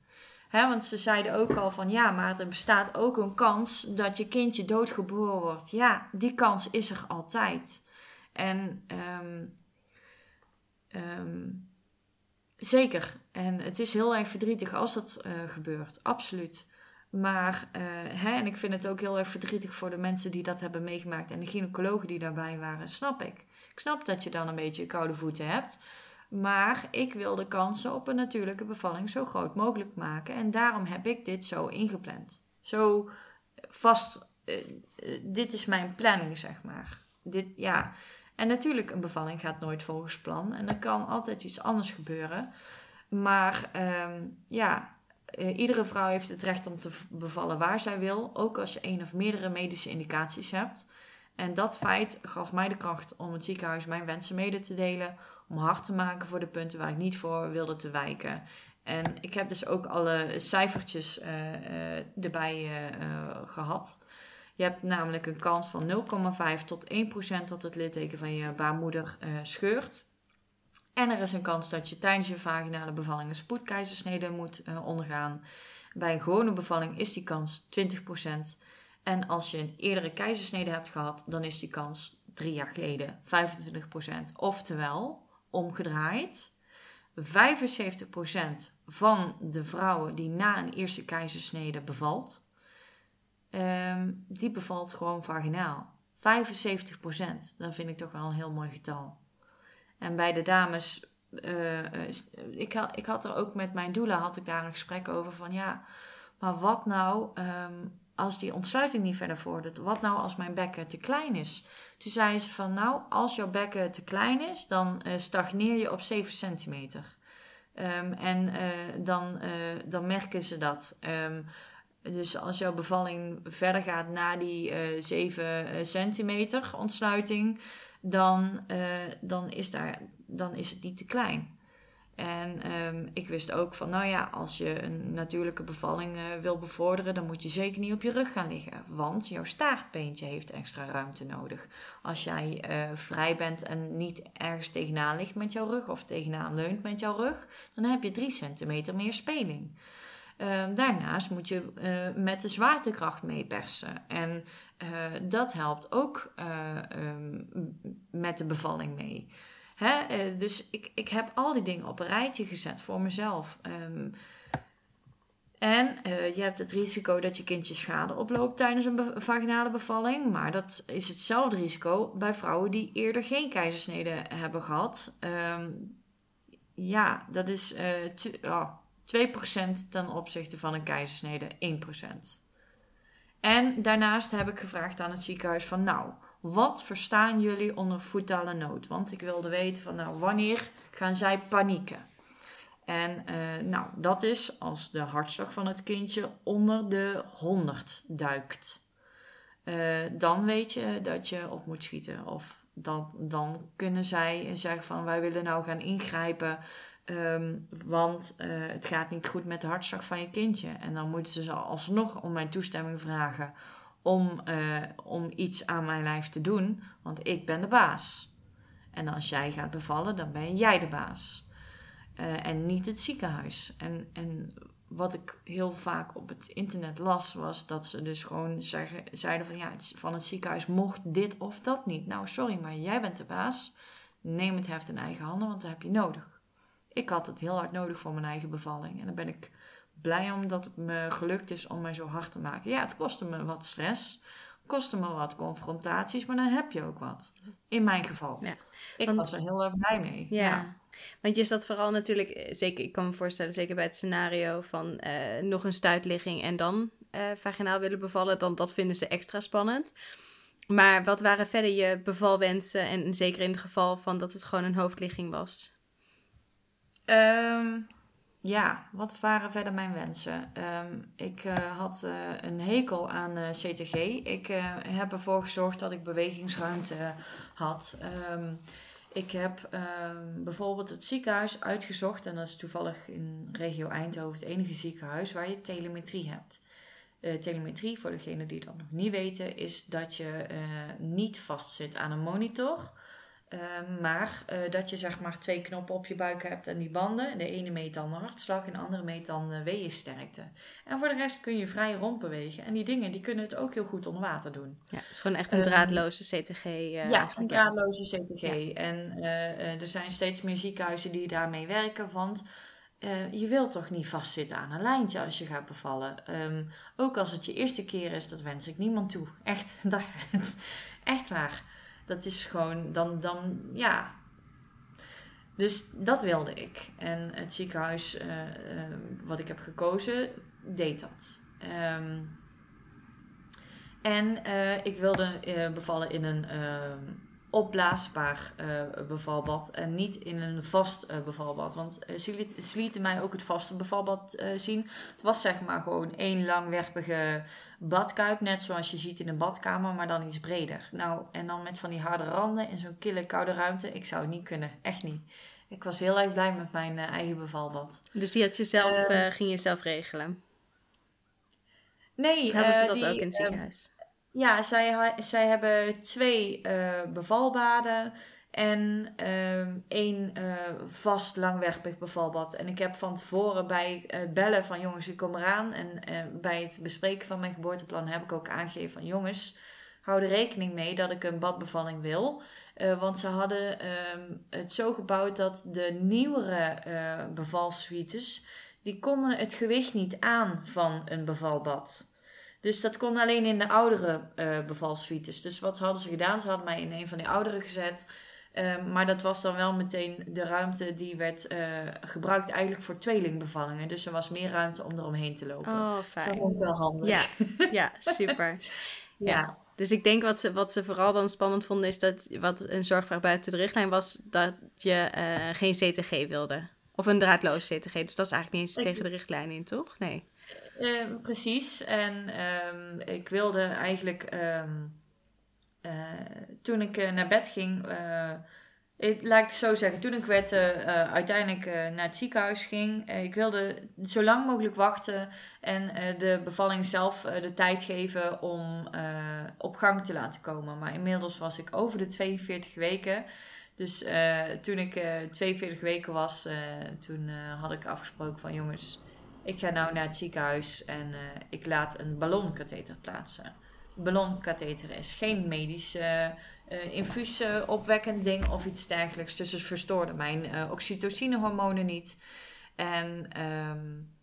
Hè, want ze zeiden ook al van ja, maar er bestaat ook een kans dat je kindje doodgeboren wordt. Ja, die kans is er altijd. En um, um, zeker. En het is heel erg verdrietig als dat uh, gebeurt, absoluut. Maar, uh, hè, en ik vind het ook heel erg verdrietig voor de mensen die dat hebben meegemaakt en de gynaecologen die daarbij waren, snap ik. Ik snap dat je dan een beetje koude voeten hebt. Maar ik wil de kansen op een natuurlijke bevalling zo groot mogelijk maken. En daarom heb ik dit zo ingepland. Zo vast, uh, dit is mijn planning, zeg maar. Dit, ja. En natuurlijk, een bevalling gaat nooit volgens plan. En er kan altijd iets anders gebeuren. Maar um, ja, uh, iedere vrouw heeft het recht om te bevallen waar zij wil. Ook als je één of meerdere medische indicaties hebt. En dat feit gaf mij de kracht om het ziekenhuis mijn wensen mede te delen. Om hard te maken voor de punten waar ik niet voor wilde te wijken. En ik heb dus ook alle cijfertjes uh, uh, erbij gehad. Je hebt namelijk een kans van 0,5 tot 1% dat het litteken van je baarmoeder scheurt. En er is een kans dat je tijdens je vaginale bevalling een spoedkeizersnede moet uh, ondergaan. Bij een gewone bevalling is die kans 20%. En als je een eerdere keizersnede hebt gehad, dan is die kans drie jaar geleden 25%. Oftewel, omgedraaid, 75% van de vrouwen die na een eerste keizersnede bevalt, um, die bevalt gewoon vaginaal. 75% Dat vind ik toch wel een heel mooi getal. En bij de dames, uh, ik, had, ik had er ook met mijn doula had ik daar een gesprek over van ja, maar wat nou um, als die ontsluiting niet verder vordert? Wat nou als mijn bekken te klein is? Toen zei ze van nou, als jouw bekken te klein is, dan uh, stagneer je op 7 centimeter. Um, en dan, dan merken ze dat. Um, dus als jouw bevalling verder gaat na die uh, eh, 7 eh, centimeter ontsluiting, dan, uh, dan, is daar, dan is het niet te klein. En um, ik wist ook van, nou ja, als je een natuurlijke bevalling uh, wil bevorderen, dan moet je zeker niet op je rug gaan liggen. Want jouw staartbeentje heeft extra ruimte nodig. Als jij uh, vrij bent en niet ergens tegenaan ligt met jouw rug of tegenaan leunt met jouw rug, dan heb je 3 centimeter meer speling. Ehm, daarnaast moet je uh, met de zwaartekracht meepersen. En uh, dat helpt ook uh, um, met de bevalling mee. Hè? dus ik, ik heb al die dingen op een rijtje gezet voor mezelf. Um, en je hebt het risico dat je kindje schade oploopt tijdens een vaginale bevalling. Maar dat is hetzelfde risico bij vrouwen die eerder geen keizersnede hebben gehad. ja, dat is oh, 2% ten opzichte van een keizersnede 1%. En daarnaast heb ik gevraagd aan het ziekenhuis van nou, wat verstaan jullie onder voetale nood? Want ik wilde weten van nou, wanneer gaan zij panieken? En uh, nou, dat is als de hartslag van het kindje onder de 100 duikt. Uh, dan weet je dat je op moet schieten. Of dan, dan kunnen zij zeggen van wij willen nou gaan ingrijpen Um, want uh, het gaat niet goed met de hartslag van je kindje. En dan moeten ze alsnog om mijn toestemming vragen om, uh, om iets aan mijn lijf te doen. Want ik ben de baas. En als jij gaat bevallen, dan ben jij de baas. Uh, en niet het ziekenhuis. En, en wat ik heel vaak op het internet las, was dat ze dus gewoon zeggen, zeiden van ja, van het ziekenhuis mocht dit of dat niet. Nou, sorry, maar jij bent de baas. Neem het heft in eigen handen, want dat heb je nodig. Ik had het heel hard nodig voor mijn eigen bevalling. En daar ben ik blij om dat het me gelukt is om mij zo hard te maken. Ja, het kostte me wat stress. Kostte me wat confrontaties, maar dan heb je ook wat. In mijn geval. Ja, ik was er heel erg blij mee. Ja. Want je zat vooral natuurlijk, eh, zeker, ik kan me voorstellen, zeker bij het scenario van uh, nog een stuitligging en dan uh, vaginaal willen bevallen, dan dat vinden ze extra spannend. Maar wat waren verder je bevalwensen en zeker in het geval van dat het gewoon een hoofdligging was? Um, ja, wat waren verder mijn wensen? Um, ik uh, had uh, een hekel aan uh, CTG. Ik heb ervoor gezorgd dat ik bewegingsruimte had. Um, ik heb bijvoorbeeld het ziekenhuis uitgezocht. En dat is toevallig in regio Eindhoven het enige ziekenhuis waar je telemetrie hebt. telemetrie, voor degenen die dat nog niet weten, is dat je niet vastzit aan een monitor Ehm, maar uh, dat je zeg maar twee knoppen op je buik hebt en die banden. De ene meet dan de hartslag en de andere meet dan de weeënsterkte. En voor de rest kun je vrij rondbewegen. En die dingen die kunnen het ook heel goed onder water doen. Ja, het is gewoon echt een ehm, draadloze CTG. Uh, eh, ja, een draadloze CTG. En uh, er zijn steeds meer ziekenhuizen die daarmee werken. Want je wilt toch niet vastzitten aan een lijntje als je gaat bevallen. Um, ook als het je eerste keer is, dat wens ik niemand toe. Echt, dat, echt waar. Dat is gewoon, dan, dan ja. Dus dat wilde ik. En het ziekenhuis uh, uh, wat ik heb gekozen, deed dat. Um, en uh, ik wilde bevallen in een ehm, opblaasbaar bevalbad en niet in een vast bevalbad. Want ze, lieten mij ook het vaste bevalbad zien. Het was zeg maar gewoon één langwerpige badkuip, net zoals je ziet in een badkamer, maar dan iets breder. Nou, en dan met van die harde randen in zo'n kille koude ruimte. Ik zou het niet kunnen, echt niet. Ik was heel erg blij met mijn uh, eigen bevalbad. Dus die had je zelf, uh, ging je zelf regelen? Nee. Hadden ze dat ook in het ziekenhuis? ja, zij, zij hebben twee bevalbaden. En uh, één uh, vast langwerpig bevalbad. En ik heb van tevoren bij het bellen van jongens, ik kom eraan. En uh, bij het bespreken van mijn geboorteplan heb ik ook aangegeven van jongens, hou er rekening mee dat ik een badbevalling wil. Want ze hadden ehm, het zo gebouwd dat de nieuwere bevalsuites, die konden het gewicht niet aan van een bevalbad. Dus dat kon alleen in de oudere bevalsuites. Dus wat hadden ze gedaan? Ze hadden mij in een van die oudere gezet. Ehm, maar dat was dan wel meteen de ruimte die werd uh, gebruikt eigenlijk voor tweelingbevallingen. Dus er was meer ruimte om eromheen te lopen. Oh, fijn. Dat vond ik wel handig. Ja, ja super. ja. Dus ik denk wat ze, wat ze vooral dan spannend vonden is dat wat een zorgvraag buiten de richtlijn was dat je uh, geen CTG wilde. Of een draadloos CTG. Dus dat is eigenlijk niet eens tegen de richtlijn in, toch? Nee. Uh, precies. En um, ik wilde eigenlijk... Um, uh, toen ik uh, naar bed ging, uh, ik, laat ik zo zeggen, toen ik werd, uiteindelijk naar het ziekenhuis ging, ik wilde zo lang mogelijk wachten en de bevalling zelf de tijd geven om op gang te laten komen. Maar inmiddels was ik over de 42 weken. Dus toen ik 42 weken was, toen had ik afgesproken van jongens, ik ga nou naar het ziekenhuis en ik laat een ballonkatheter plaatsen ballonkatheter is. Geen medisch uh, infuus opwekkend ding of iets dergelijks. Dus het verstoorde mijn uh, oxytocinehormonen niet. En um,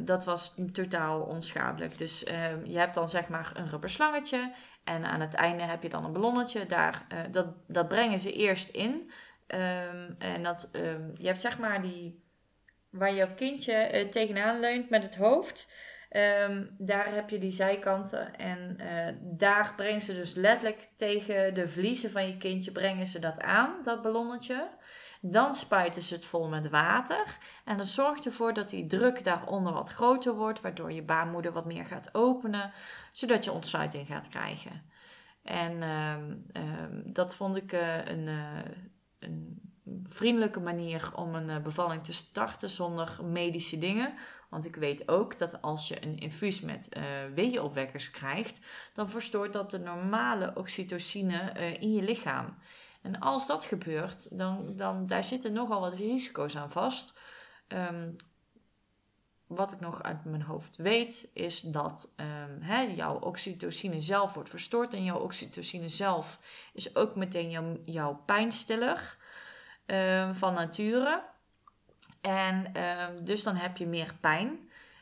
dat was totaal onschadelijk. Dus ehm, je hebt dan zeg maar een rubber slangetje. En aan het einde heb je dan een ballonnetje. Daar, dat, dat brengen ze eerst in. Um, en dat, je hebt zeg maar die... Waar je kindje tegenaan leunt met het hoofd... Um, daar heb je die zijkanten en uh, daar brengen ze dus letterlijk tegen de vliezen van je kindje brengen ze dat aan, dat ballonnetje. Dan spuiten ze het vol met water en dat zorgt ervoor dat die druk daaronder wat groter wordt, waardoor je baarmoeder wat meer gaat openen, zodat je ontsluiting gaat krijgen. En um, um, dat vond ik uh, een, uh, een vriendelijke manier om een bevalling te starten zonder medische dingen. Want ik weet ook dat als je een infuus met uh, weeënopwekkers krijgt, dan verstoort dat de normale oxytocine uh, in je lichaam. En als dat gebeurt, dan, dan daar zitten nogal wat risico's aan vast. Um, wat ik nog uit mijn hoofd weet, is dat um, jouw oxytocine zelf wordt verstoord. En jouw oxytocine zelf is ook meteen jouw, jouw pijnstiller um, van nature. En uh, dus dan heb je meer pijn.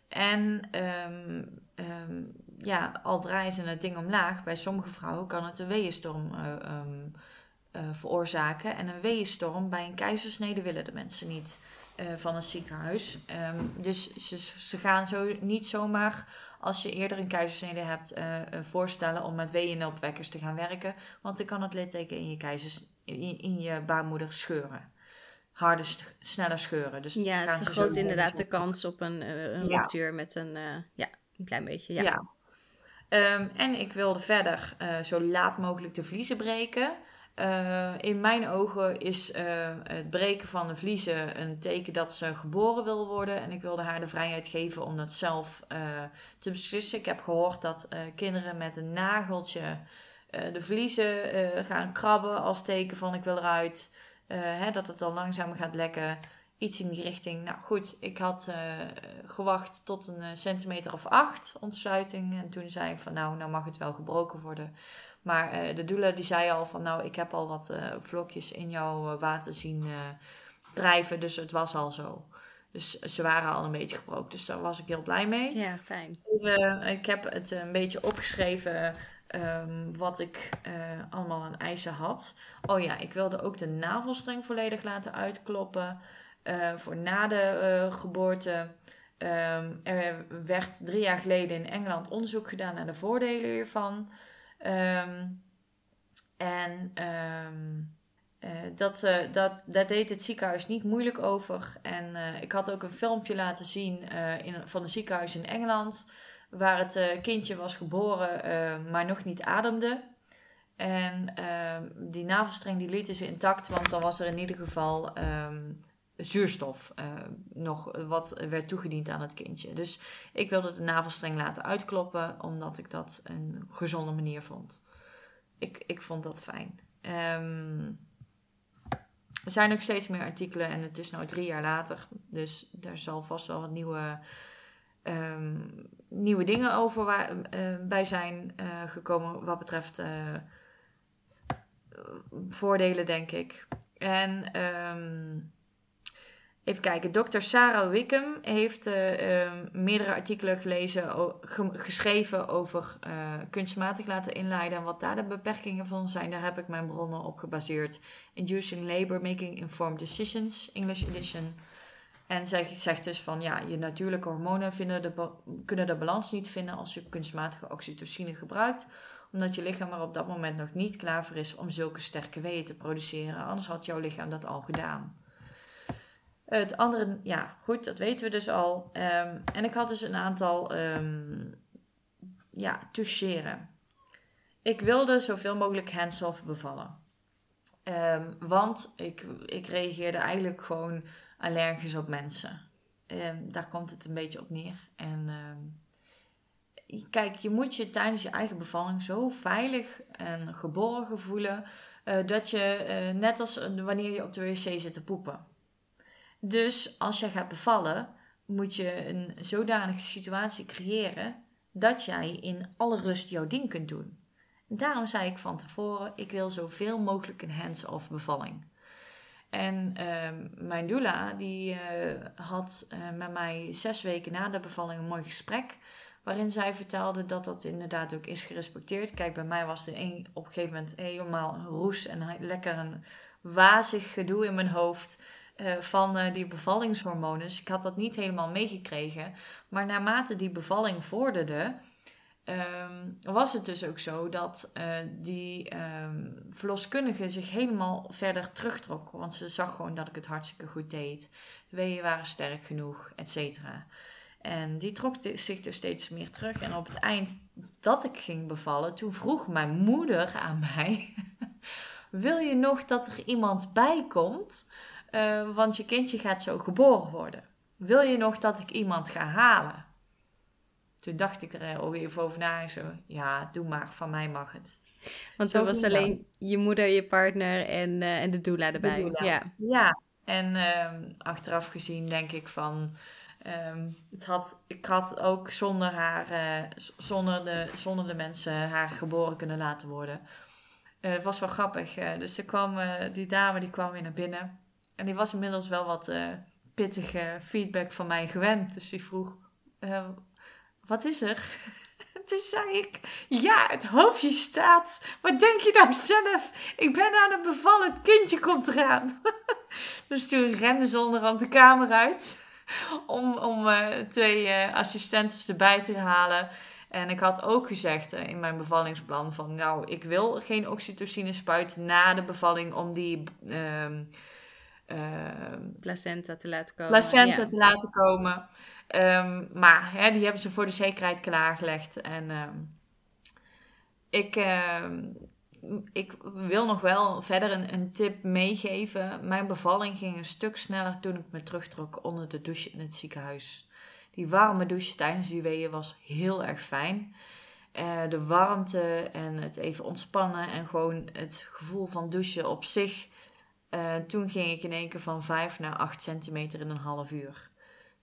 en ehm, ehm, ja, al draaien ze het ding omlaag, bij sommige vrouwen kan het een weeënstorm uh, veroorzaken. En een weeënstorm bij een keizersnede willen de mensen niet van het ziekenhuis. dus ze, ze gaan zo niet zomaar als je eerder een keizersnede hebt, voorstellen om met weeënopwekkers te gaan werken. Want dan kan het litteken in je, keizers, in, in je baarmoeder scheuren harder, sneller scheuren. Dus ja, het vergroot inderdaad de kans op een, uh, een ruptuur met een, uh, ja, een klein beetje. Ja. ja. Um, en ik wilde verder uh, zo laat mogelijk de vliezen breken. in mijn ogen is het breken van de vliezen een teken dat ze geboren wil worden. En ik wilde haar de vrijheid geven om dat zelf te beslissen. Ik heb gehoord dat kinderen met een nageltje de vliezen gaan krabben als teken van ik wil eruit. Uh, hè, dat het dan langzamer gaat lekken. Iets in die richting. Nou goed, ik had uh, gewacht tot een eh, centimeter of acht ontsluiting. En toen zei ik van nou, nou mag het wel gebroken worden. Maar de doula die zei al van nou, ik heb al wat vlokjes in jouw water zien drijven. Dus het was al zo. Dus ze waren al een beetje gebroken. Dus daar was ik heel blij mee. Ja, fijn. ik heb het een beetje opgeschreven Ehm, wat ik uh, allemaal aan eisen had. Oh ja, ik wilde ook de navelstreng volledig laten uitkloppen. Uh, voor na de uh, geboorte. Um, er werd drie jaar geleden in Engeland onderzoek gedaan naar de voordelen hiervan. Um, en dat, dat, daar deed het ziekenhuis niet moeilijk over. En ik had ook een filmpje laten zien in, van een ziekenhuis in Engeland waar het uh, kindje was geboren, uh, maar nog niet ademde. En uh, die navelstreng die lieten ze intact, want dan was er in ieder geval um, zuurstof eh, nog wat werd toegediend aan het kindje. Dus ik wilde de navelstreng laten uitkloppen, omdat ik dat een gezonde manier vond. Ik, ik vond dat fijn. Um, er zijn nog steeds meer artikelen en het is nu drie jaar later. Dus daar zal vast wel wat nieuwe um, nieuwe dingen over waar, uh, bij zijn uh, gekomen wat betreft uh, voordelen, denk ik. En um, even kijken, dokter Sarah Wickham heeft um, meerdere artikelen gelezen, ge geschreven over kunstmatig laten inleiden en wat daar de beperkingen van zijn. Daar heb ik mijn bronnen op gebaseerd. Inducing Labor, Making Informed Decisions, English Edition. En zij zegt dus van ja, je natuurlijke hormonen vinden de kunnen de balans niet vinden als je kunstmatige oxytocine gebruikt. Omdat je lichaam er op dat moment nog niet klaar voor is om zulke sterke weeën te produceren. Anders had jouw lichaam dat al gedaan. Het andere, ja, goed, dat weten we dus al. Ehm, en ik had dus een aantal, um, ja, toucheren. Ik wilde zoveel mogelijk hands-off bevallen. Um, want ik, ik reageerde eigenlijk gewoon allergisch op mensen. Ehm, daar komt het een beetje op neer. En ehm, kijk, je moet je tijdens je eigen bevalling zo veilig en geborgen voelen. Uh, dat je, uh, net als wanneer je op de wc zit te poepen. Dus als je gaat bevallen, moet je een zodanige situatie creëren dat jij in alle rust jouw ding kunt doen. Daarom zei ik van tevoren: ik wil zoveel mogelijk een hands-off bevalling. En uh, mijn doula die uh, had uh, met mij zes weken na de bevalling een mooi gesprek. Waarin zij vertelde dat dat inderdaad ook is gerespecteerd. Kijk, bij mij was er een, op een gegeven moment helemaal roes en lekker een wazig gedoe in mijn hoofd. Uh, van die bevallingshormonen. Dus ik had dat niet helemaal meegekregen. Maar naarmate die bevalling vorderde, um, was het dus ook zo dat uh, die um, verloskundige zich helemaal verder terugtrok. Want ze zag gewoon dat ik het hartstikke goed deed. De waren sterk genoeg, et cetera. En die trok zich dus steeds meer terug. En op het eind dat ik ging bevallen, toen vroeg mijn moeder aan mij: Wil je nog dat er iemand bij komt? Uh, want je kindje gaat zo geboren worden. Wil je nog dat ik iemand ga halen? Toen dacht ik er alweer even over na. Zo, ja, doe maar, van mij mag het. Want zo was alleen je moeder, je partner en, uh, en de doula erbij. De doula. Ja. ja, en um, achteraf gezien denk ik van... Um, het had, ik had ook zonder haar, uh, zonder, de, zonder de mensen haar geboren kunnen laten worden. Uh, het was wel grappig. dus er kwam, die dame die kwam weer naar binnen. En die was inmiddels wel wat pittige feedback van mij gewend. Dus die vroeg, eh, wat is er? Toen zei ik, ja, het hoofdje staat. Wat denk je nou zelf? Ik ben aan het bevallen, het kindje komt eraan. dus toen rende ze onderhand de kamer uit om, om uh, twee assistenten erbij te halen. En ik had ook gezegd uh, in mijn bevallingsplan van, nou, ik wil geen oxytocine spuit na de bevalling om die ehm, placenta te laten komen. Placenta ja. te laten komen. Um, maar hè, die hebben ze voor de zekerheid klaargelegd. En um, ik, uh, ik wil nog wel verder een, een, tip meegeven. Mijn bevalling ging een stuk sneller toen ik me terugtrok onder de douche in het ziekenhuis. Die warme douche tijdens die weeën was heel erg fijn. Uh, de warmte en het even ontspannen en gewoon het gevoel van douchen op zich. Uh, toen ging ik in één keer van 5 naar 8 centimeter in een half uur.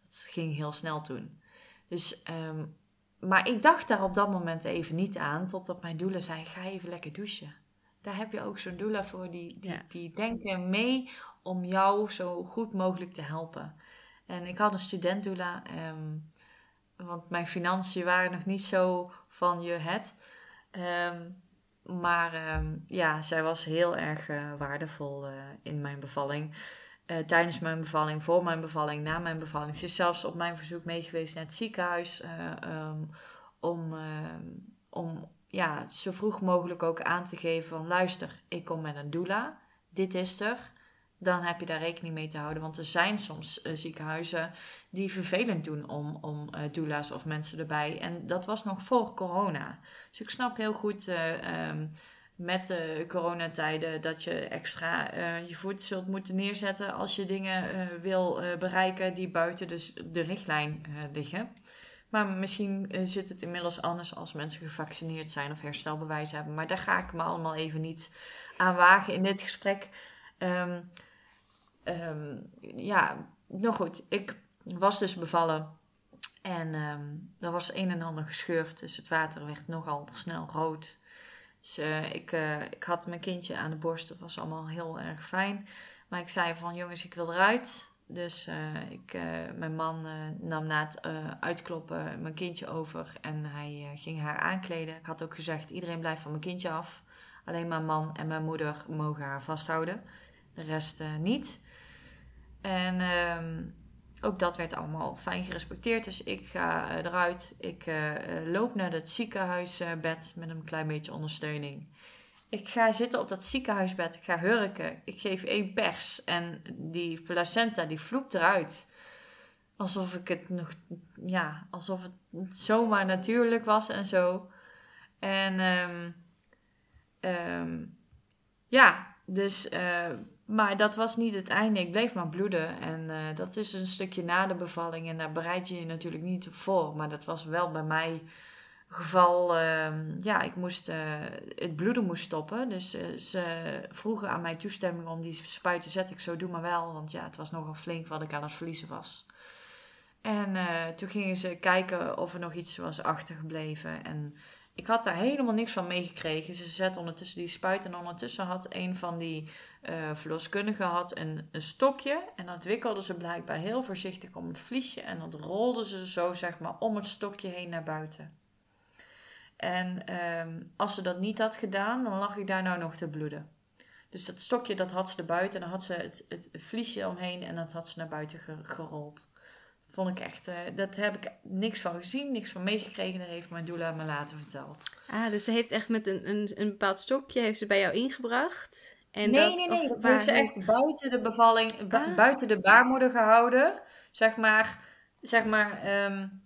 Het ging heel snel toen. Dus, um, maar ik dacht daar op dat moment even niet aan, totdat mijn doula zei: ga even lekker douchen. Daar heb je ook zo'n doula voor, die, die, ja. die denken mee om jou zo goed mogelijk te helpen. En ik had een student doula, um, want mijn financiën waren nog niet zo van je het. Um, maar um, ja, zij was heel erg uh, waardevol uh, in mijn bevalling. Uh, tijdens mijn bevalling, voor mijn bevalling, na mijn bevalling. Ze is zelfs op mijn verzoek meegeweest naar het ziekenhuis. Um, om, uh, om ja, zo vroeg mogelijk ook aan te geven van... luister, ik kom met een doula. Dit is er. Dan heb je daar rekening mee te houden. Want er zijn soms ziekenhuizen die vervelend doen om, om uh, doula's of mensen erbij. En dat was nog voor corona. Dus ik snap heel goed... Um, met de coronatijden dat je extra uh, je voet zult moeten neerzetten als je dingen wil bereiken die buiten dus de richtlijn liggen. Maar misschien zit het inmiddels anders als mensen gevaccineerd zijn of herstelbewijs hebben. Maar daar ga ik me allemaal even niet aan wagen in dit gesprek. Um, um, ja, nog goed. Ik was dus bevallen. En um, er was een en ander gescheurd. Dus het water werd nogal snel rood. Dus uh, ik, uh, ik had mijn kindje aan de borst. Dat was allemaal heel erg fijn. Maar ik zei van jongens, ik wil eruit. Dus uh, ik, mijn man nam na het uitkloppen mijn kindje over. En hij ging haar aankleden. Ik had ook gezegd, iedereen blijft van mijn kindje af. Alleen mijn man en mijn moeder mogen haar vasthouden. De rest niet. En ehm, ook dat werd allemaal fijn gerespecteerd. Dus ik ga eruit. Ik uh, loop naar het ziekenhuisbed met een klein beetje ondersteuning. Ik ga zitten op dat ziekenhuisbed. Ik ga hurken. Ik geef één pers. En die placenta die vloept eruit. Alsof ik het nog... Ja, alsof het zomaar natuurlijk was en zo. En... Um, um, ja, dus... Uh, maar dat was niet het einde. Ik bleef maar bloeden. En uh, dat is een stukje na de bevalling. En daar bereid je je natuurlijk niet op voor. Maar dat was wel bij mij geval. Uh, ja, ik moest uh, het bloeden moest stoppen. Dus uh, ze vroegen aan mij toestemming om die spuit te zetten. Ik zo, doe maar wel. Want ja, het was nogal flink wat ik aan het verliezen was. En toen gingen ze kijken of er nog iets was achtergebleven. En ik had daar helemaal niks van meegekregen. Ze zet ondertussen die spuit. En ondertussen had een van die uh, verloskundige had een, een stokje. En dat wikkelden ze blijkbaar heel voorzichtig om het vliesje. En dat rolden ze zo zeg maar om het stokje heen naar buiten. En um, als ze dat niet had gedaan, dan lag ik daar nou nog te bloeden. Dus dat stokje dat had ze er buiten. En dan had ze het, het vliesje omheen en dat had ze naar buiten gerold. Vond ik echt, uh, dat heb ik niks van gezien, niks van meegekregen. Dat heeft mijn doula me laten verteld. Ah, dus ze heeft echt met een, een, een bepaald stokje heeft ze bij jou ingebracht. En nee, dat, nee, nee, Dat ze echt buiten de bevalling, bu ah. buiten de baarmoeder gehouden. Zeg maar, zeg maar um,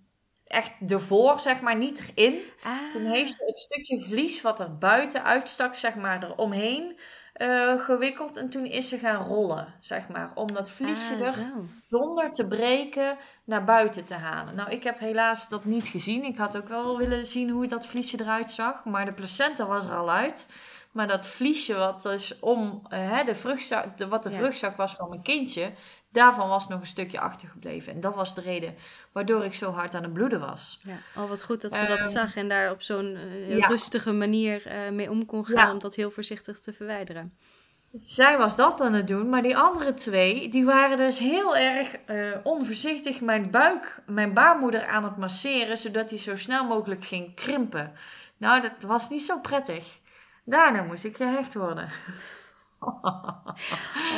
echt ervoor, zeg maar, niet erin. Ah. Toen heeft ze het stukje vlies wat er buiten uitstak, zeg maar, eromheen uh, gewikkeld. En toen is ze gaan rollen, zeg maar. Om dat vliesje ah, er zonder te breken naar buiten te halen. Nou, ik heb helaas dat niet gezien. Ik had ook wel willen zien hoe dat vliesje eruit zag. Maar de placenta was er al uit. Maar dat vliesje wat dus om hè, de vruchtzak, de, wat de ja. vruchtzak was van mijn kindje, daarvan was nog een stukje achtergebleven. En dat was de reden waardoor ik zo hard aan het bloeden was. Ja, al wat goed dat ze um, dat zag en daar op zo'n uh, ja. rustige manier uh, mee om kon gaan ja. om dat heel voorzichtig te verwijderen. zij was dat aan het doen, maar die andere twee, die waren dus heel erg uh, onvoorzichtig mijn buik, mijn baarmoeder aan het masseren, zodat die zo snel mogelijk ging krimpen. Nou, dat was niet zo prettig. Daarna moest ik gehecht worden.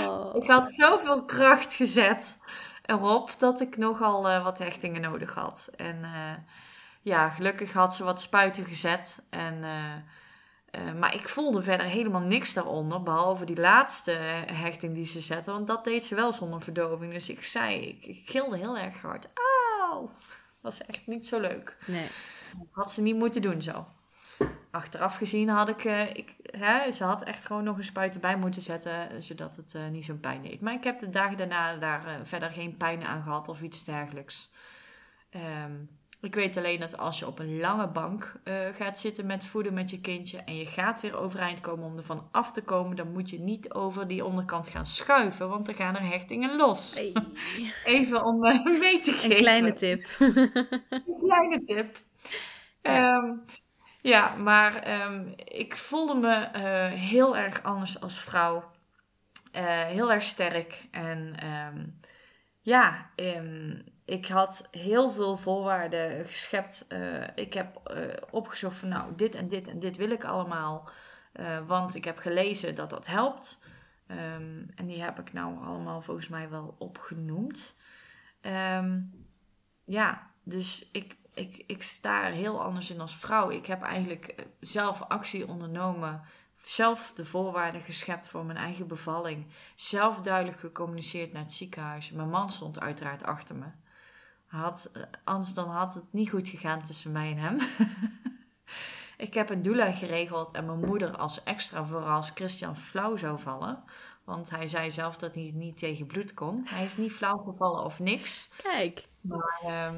Oh. Ik had zoveel kracht gezet erop dat ik nogal uh, wat hechtingen nodig had. En uh, ja, gelukkig had ze wat spuiten gezet. En uh, maar ik voelde verder helemaal niks daaronder, behalve die laatste hechting die ze zette. Want dat deed ze wel zonder verdoving. Dus ik zei, ik, ik gilde heel erg hard. Auw! Was echt niet zo leuk. Nee. Had ze niet moeten doen zo. Achteraf gezien had ik, uh, ik hè, ze had echt gewoon nog een spuit erbij moeten zetten, zodat het uh, niet zo'n pijn deed. Maar ik heb de dagen daarna daar uh, verder geen pijn aan gehad of iets dergelijks. Um, ik weet alleen dat als je op een lange bank gaat zitten met voeden met je kindje en je gaat weer overeind komen om ervan af te komen, dan moet je niet over die onderkant gaan schuiven, want dan gaan er hechtingen los. Hey. Even om mee te geven. Een kleine tip. een kleine tip. Um, ja maar um, ik voelde me uh, heel erg anders als vrouw. heel erg sterk. En um, ja, ik had heel veel voorwaarden geschept. Uh, ik heb opgezocht van nou, dit en dit en dit wil ik allemaal. Want ik heb gelezen dat dat helpt. En die heb ik nou allemaal volgens mij wel opgenoemd. Ja, dus ik, ik, ik sta er heel anders in als vrouw. Ik heb eigenlijk zelf actie ondernomen zelf de voorwaarden geschept voor mijn eigen bevalling. Zelf duidelijk gecommuniceerd naar het ziekenhuis. Mijn man stond uiteraard achter me. Had, eh, anders dan had het niet goed gegaan tussen mij en hem. ik heb een doula geregeld en mijn moeder als extra voor als Christian flauw zou vallen. Want hij zei zelf dat hij niet tegen bloed kon. Hij is niet flauw gevallen of niks. Kijk. Maar uh,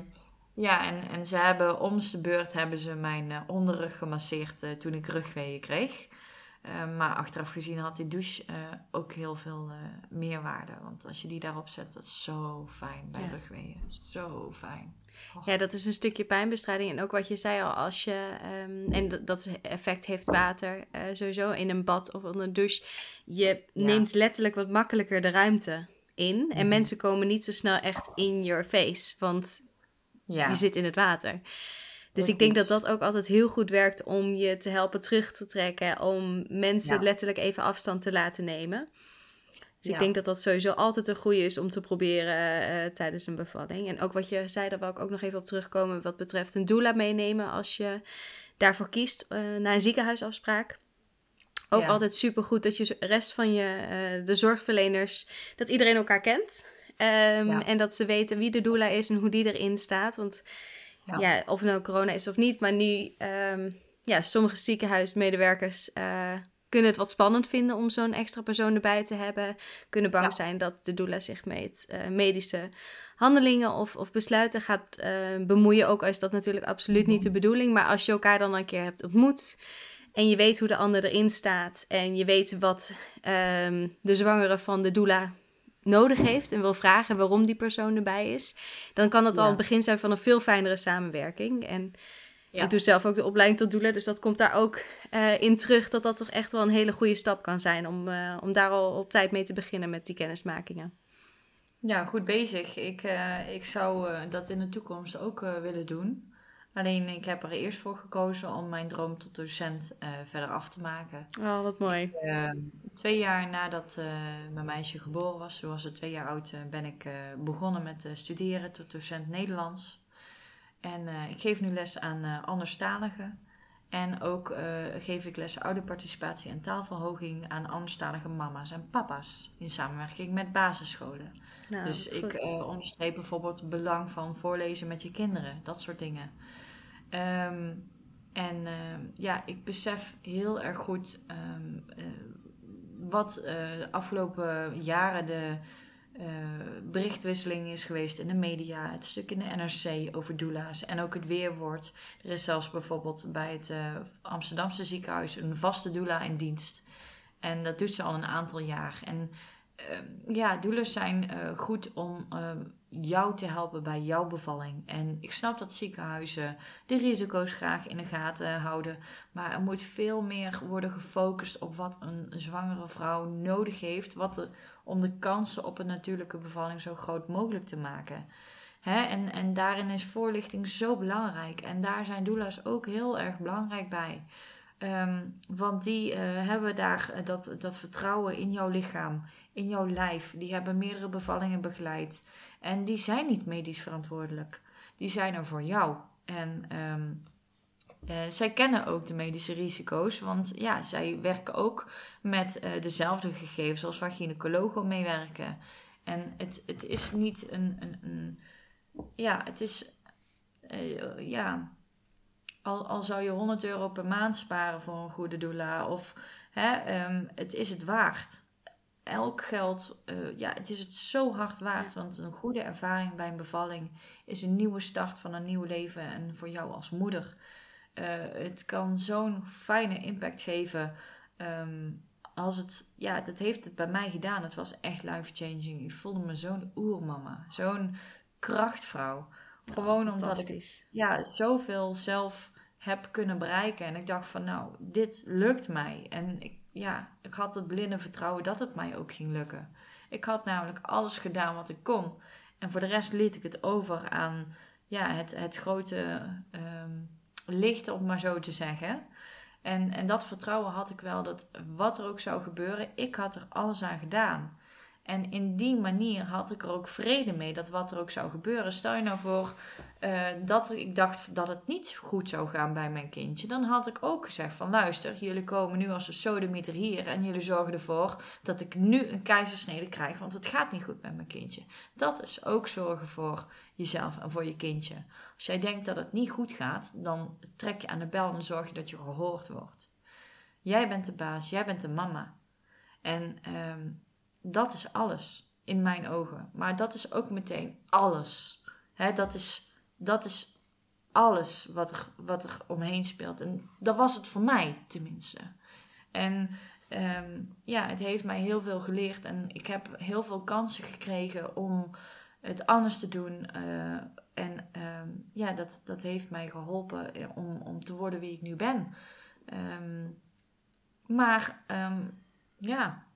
ja, en, en ze hebben om de beurt hebben ze mijn uh, onderrug gemasseerd uh, toen ik rugweeën kreeg. Uh, maar achteraf gezien had die douche ook heel veel meerwaarde. Want als je die daarop zet, dat is zo fijn bij ja. rugweeën. Zo fijn. Oh. Ja, dat is een stukje pijnbestrijding. En ook wat je zei al, als je... Um, en dat effect heeft water sowieso in een bad of onder een douche. Je ja. neemt letterlijk wat makkelijker de ruimte in. En mm. mensen komen niet zo snel echt in your face. Want ja. je zit in het water. Dus Precies. ik denk dat dat ook altijd heel goed werkt om je te helpen terug te trekken. Om mensen ja. letterlijk even afstand te laten nemen. Dus ja. ik denk dat dat sowieso altijd een goede is om te proberen uh, tijdens een bevalling. En ook wat je zei, daar wil ik ook nog even op terugkomen. Wat betreft een doula meenemen als je daarvoor kiest uh, naar een ziekenhuisafspraak. Ook ja. altijd super goed dat je de rest van je, uh, de zorgverleners, dat iedereen elkaar kent. Um, en dat ze weten wie de doula is en hoe die erin staat. Want ja. ja. of nou corona is of niet. Maar nu, um, ja, sommige ziekenhuismedewerkers uh, kunnen het wat spannend vinden om zo'n extra persoon erbij te hebben. Kunnen bang ja. zijn dat de doula zich met uh, medische handelingen of, of besluiten gaat uh, bemoeien. Ook al is dat natuurlijk absoluut mm -hmm. niet de bedoeling. Maar als je elkaar dan een keer hebt ontmoet. En je weet hoe de ander erin staat. En je weet wat um, de zwangere van de doula nodig heeft en wil vragen waarom die persoon erbij is, dan kan dat ja. al het begin zijn van een veel fijnere samenwerking. En ja. ik doe zelf ook de opleiding tot doula, dus dat komt daar ook uh, in terug dat dat toch echt wel een hele goede stap kan zijn om, uh, om daar al op tijd mee te beginnen met die kennismakingen. Ja, goed bezig. Ik, uh, ik zou dat in de toekomst ook willen doen. Alleen ik heb er eerst voor gekozen om mijn droom tot docent uh, verder af te maken. Oh, wat mooi. Ik, uh, twee jaar nadat uh, mijn meisje geboren was, zoals ze twee jaar oud, ben ik begonnen met studeren tot docent Nederlands. En ik geef nu les aan anderstaligen. En ook geef ik les ouderparticipatie en taalverhoging aan anderstalige mama's en papa's in samenwerking met basisscholen. Nou, dus ik onderstreep bijvoorbeeld het belang van voorlezen met je kinderen, dat soort dingen. Um, en uh, ja, ik besef heel erg goed um, uh, wat uh, de afgelopen jaren de berichtwisseling is geweest in de media. Het stuk in de NRC over doula's en ook het weerwoord. Er is zelfs bijvoorbeeld bij het Amsterdamse ziekenhuis een vaste doula in dienst. En dat doet ze al een aantal jaar. En ehm, ja, doulers zijn eh, goed om ehm, jou te helpen bij jouw bevalling. En ik snap dat ziekenhuizen de risico's graag in de gaten houden. Maar er moet veel meer worden gefocust op wat een zwangere vrouw nodig heeft. Wat om de kansen op een natuurlijke bevalling zo groot mogelijk te maken. En, en daarin is voorlichting zo belangrijk. En daar zijn doula's ook heel erg belangrijk bij. Ehm, want die uh, hebben daar eh, dat, dat vertrouwen in jouw lichaam, in jouw lijf. Die hebben meerdere bevallingen begeleid. En die zijn niet medisch verantwoordelijk. Die zijn er voor jou. En ehm, eh, zij kennen ook de medische risico's, want ja, zij werken ook met dezelfde gegevens als waar gynaecologen meewerken. En het, het is niet een, een, een ja, het is, ja, al, al zou je 100 euro per maand sparen voor een goede doula, of hè, ehm, het is het waard. Elk geld, uh, ja, het is het zo hard waard. Want een goede ervaring bij een bevalling is een nieuwe start van een nieuw leven. En voor jou als moeder. Uh, het kan zo'n fijne impact geven. Um, als het, ja, dat heeft het bij mij gedaan. Het was echt life-changing. Ik voelde me zo'n oermama. Zo'n krachtvrouw. Gewoon omdat ik ja, zoveel zelf heb kunnen bereiken. En ik dacht van nou, dit lukt mij. En ik, ja, ik had het blinde vertrouwen dat het mij ook ging lukken. Ik had namelijk alles gedaan wat ik kon. En voor de rest liet ik het over aan ja, het, het grote um, licht, om maar zo te zeggen. En, en dat vertrouwen had ik wel dat wat er ook zou gebeuren, ik had er alles aan gedaan. En in die manier had ik er ook vrede mee dat wat er ook zou gebeuren. Stel je nou voor uh, dat ik dacht dat het niet goed zou gaan bij mijn kindje. Dan had ik ook gezegd van luister, jullie komen nu als een sodemieter hier. En jullie zorgen ervoor dat ik nu een keizersnede krijg. Want het gaat niet goed met mijn kindje. Dat is ook zorgen voor jezelf en voor je kindje. Als jij denkt dat het niet goed gaat, dan trek je aan de bel en zorg je dat je gehoord wordt. Jij bent de baas, jij bent de mama. En... Um, dat is alles in mijn ogen. Maar dat is ook meteen alles. Dat, is, dat is alles wat er, wat er omheen speelt. En dat was het voor mij tenminste. En ehm, ja, het heeft mij heel veel geleerd. En ik heb heel veel kansen gekregen om het anders te doen. Uh, en um, ja, dat, dat heeft mij geholpen eh, om, om te worden wie ik nu ben. Um, maar ja,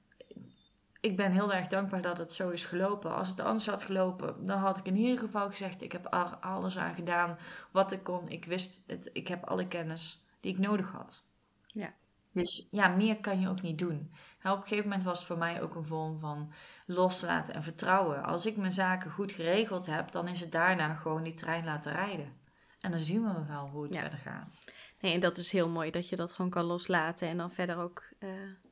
ik ben heel erg dankbaar dat het zo is gelopen. Als het anders had gelopen, dan had ik in ieder geval gezegd: ik heb er alles aan gedaan wat ik kon. Ik wist het, ik heb alle kennis die ik nodig had. Ja. Dus ja, meer kan je ook niet doen. op een gegeven moment was het voor mij ook een vorm van loslaten en vertrouwen. Als ik mijn zaken goed geregeld heb, dan is het daarna gewoon die trein laten rijden. En dan zien we wel hoe het verder gaat. Nee, en dat is heel mooi dat je dat gewoon kan loslaten en dan verder ook uh,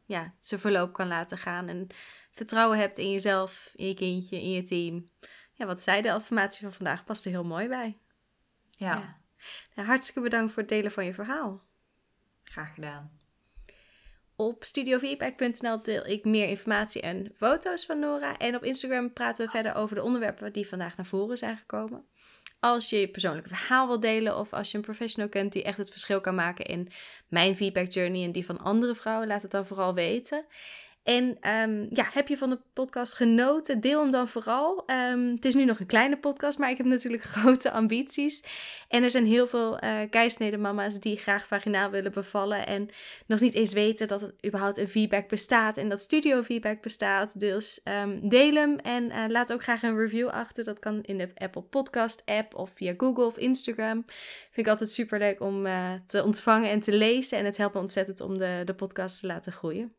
ja, zijn verloop kan laten gaan. En vertrouwen hebt in jezelf, in je kindje, in je team. Ja, wat zei de affirmatie van vandaag past er heel mooi bij. Ja. ja. Nou, hartstikke bedankt voor het delen van je verhaal. Graag gedaan. Op studiofeedback.nl deel ik meer informatie en foto's van Nora. En op Instagram praten we verder over de onderwerpen die vandaag naar voren zijn gekomen. Als je je persoonlijke verhaal wilt delen of als je een professional kent die echt het verschil kan maken in mijn feedback journey en die van andere vrouwen, laat het dan vooral weten. En um, ja, heb je van de podcast genoten? Deel hem dan vooral. Um, het is nu nog een kleine podcast, maar ik heb natuurlijk grote ambities. En er zijn heel veel uh, die graag vaginaal willen bevallen. En nog niet eens weten dat het überhaupt een feedback bestaat. En dat studio feedback bestaat. Dus um, deel hem en uh, laat ook graag een review achter. Dat kan in de Apple Podcast app of via Google of Instagram. Vind ik altijd super leuk om uh, te ontvangen en te lezen. En het helpt me ontzettend om de, de podcast te laten groeien.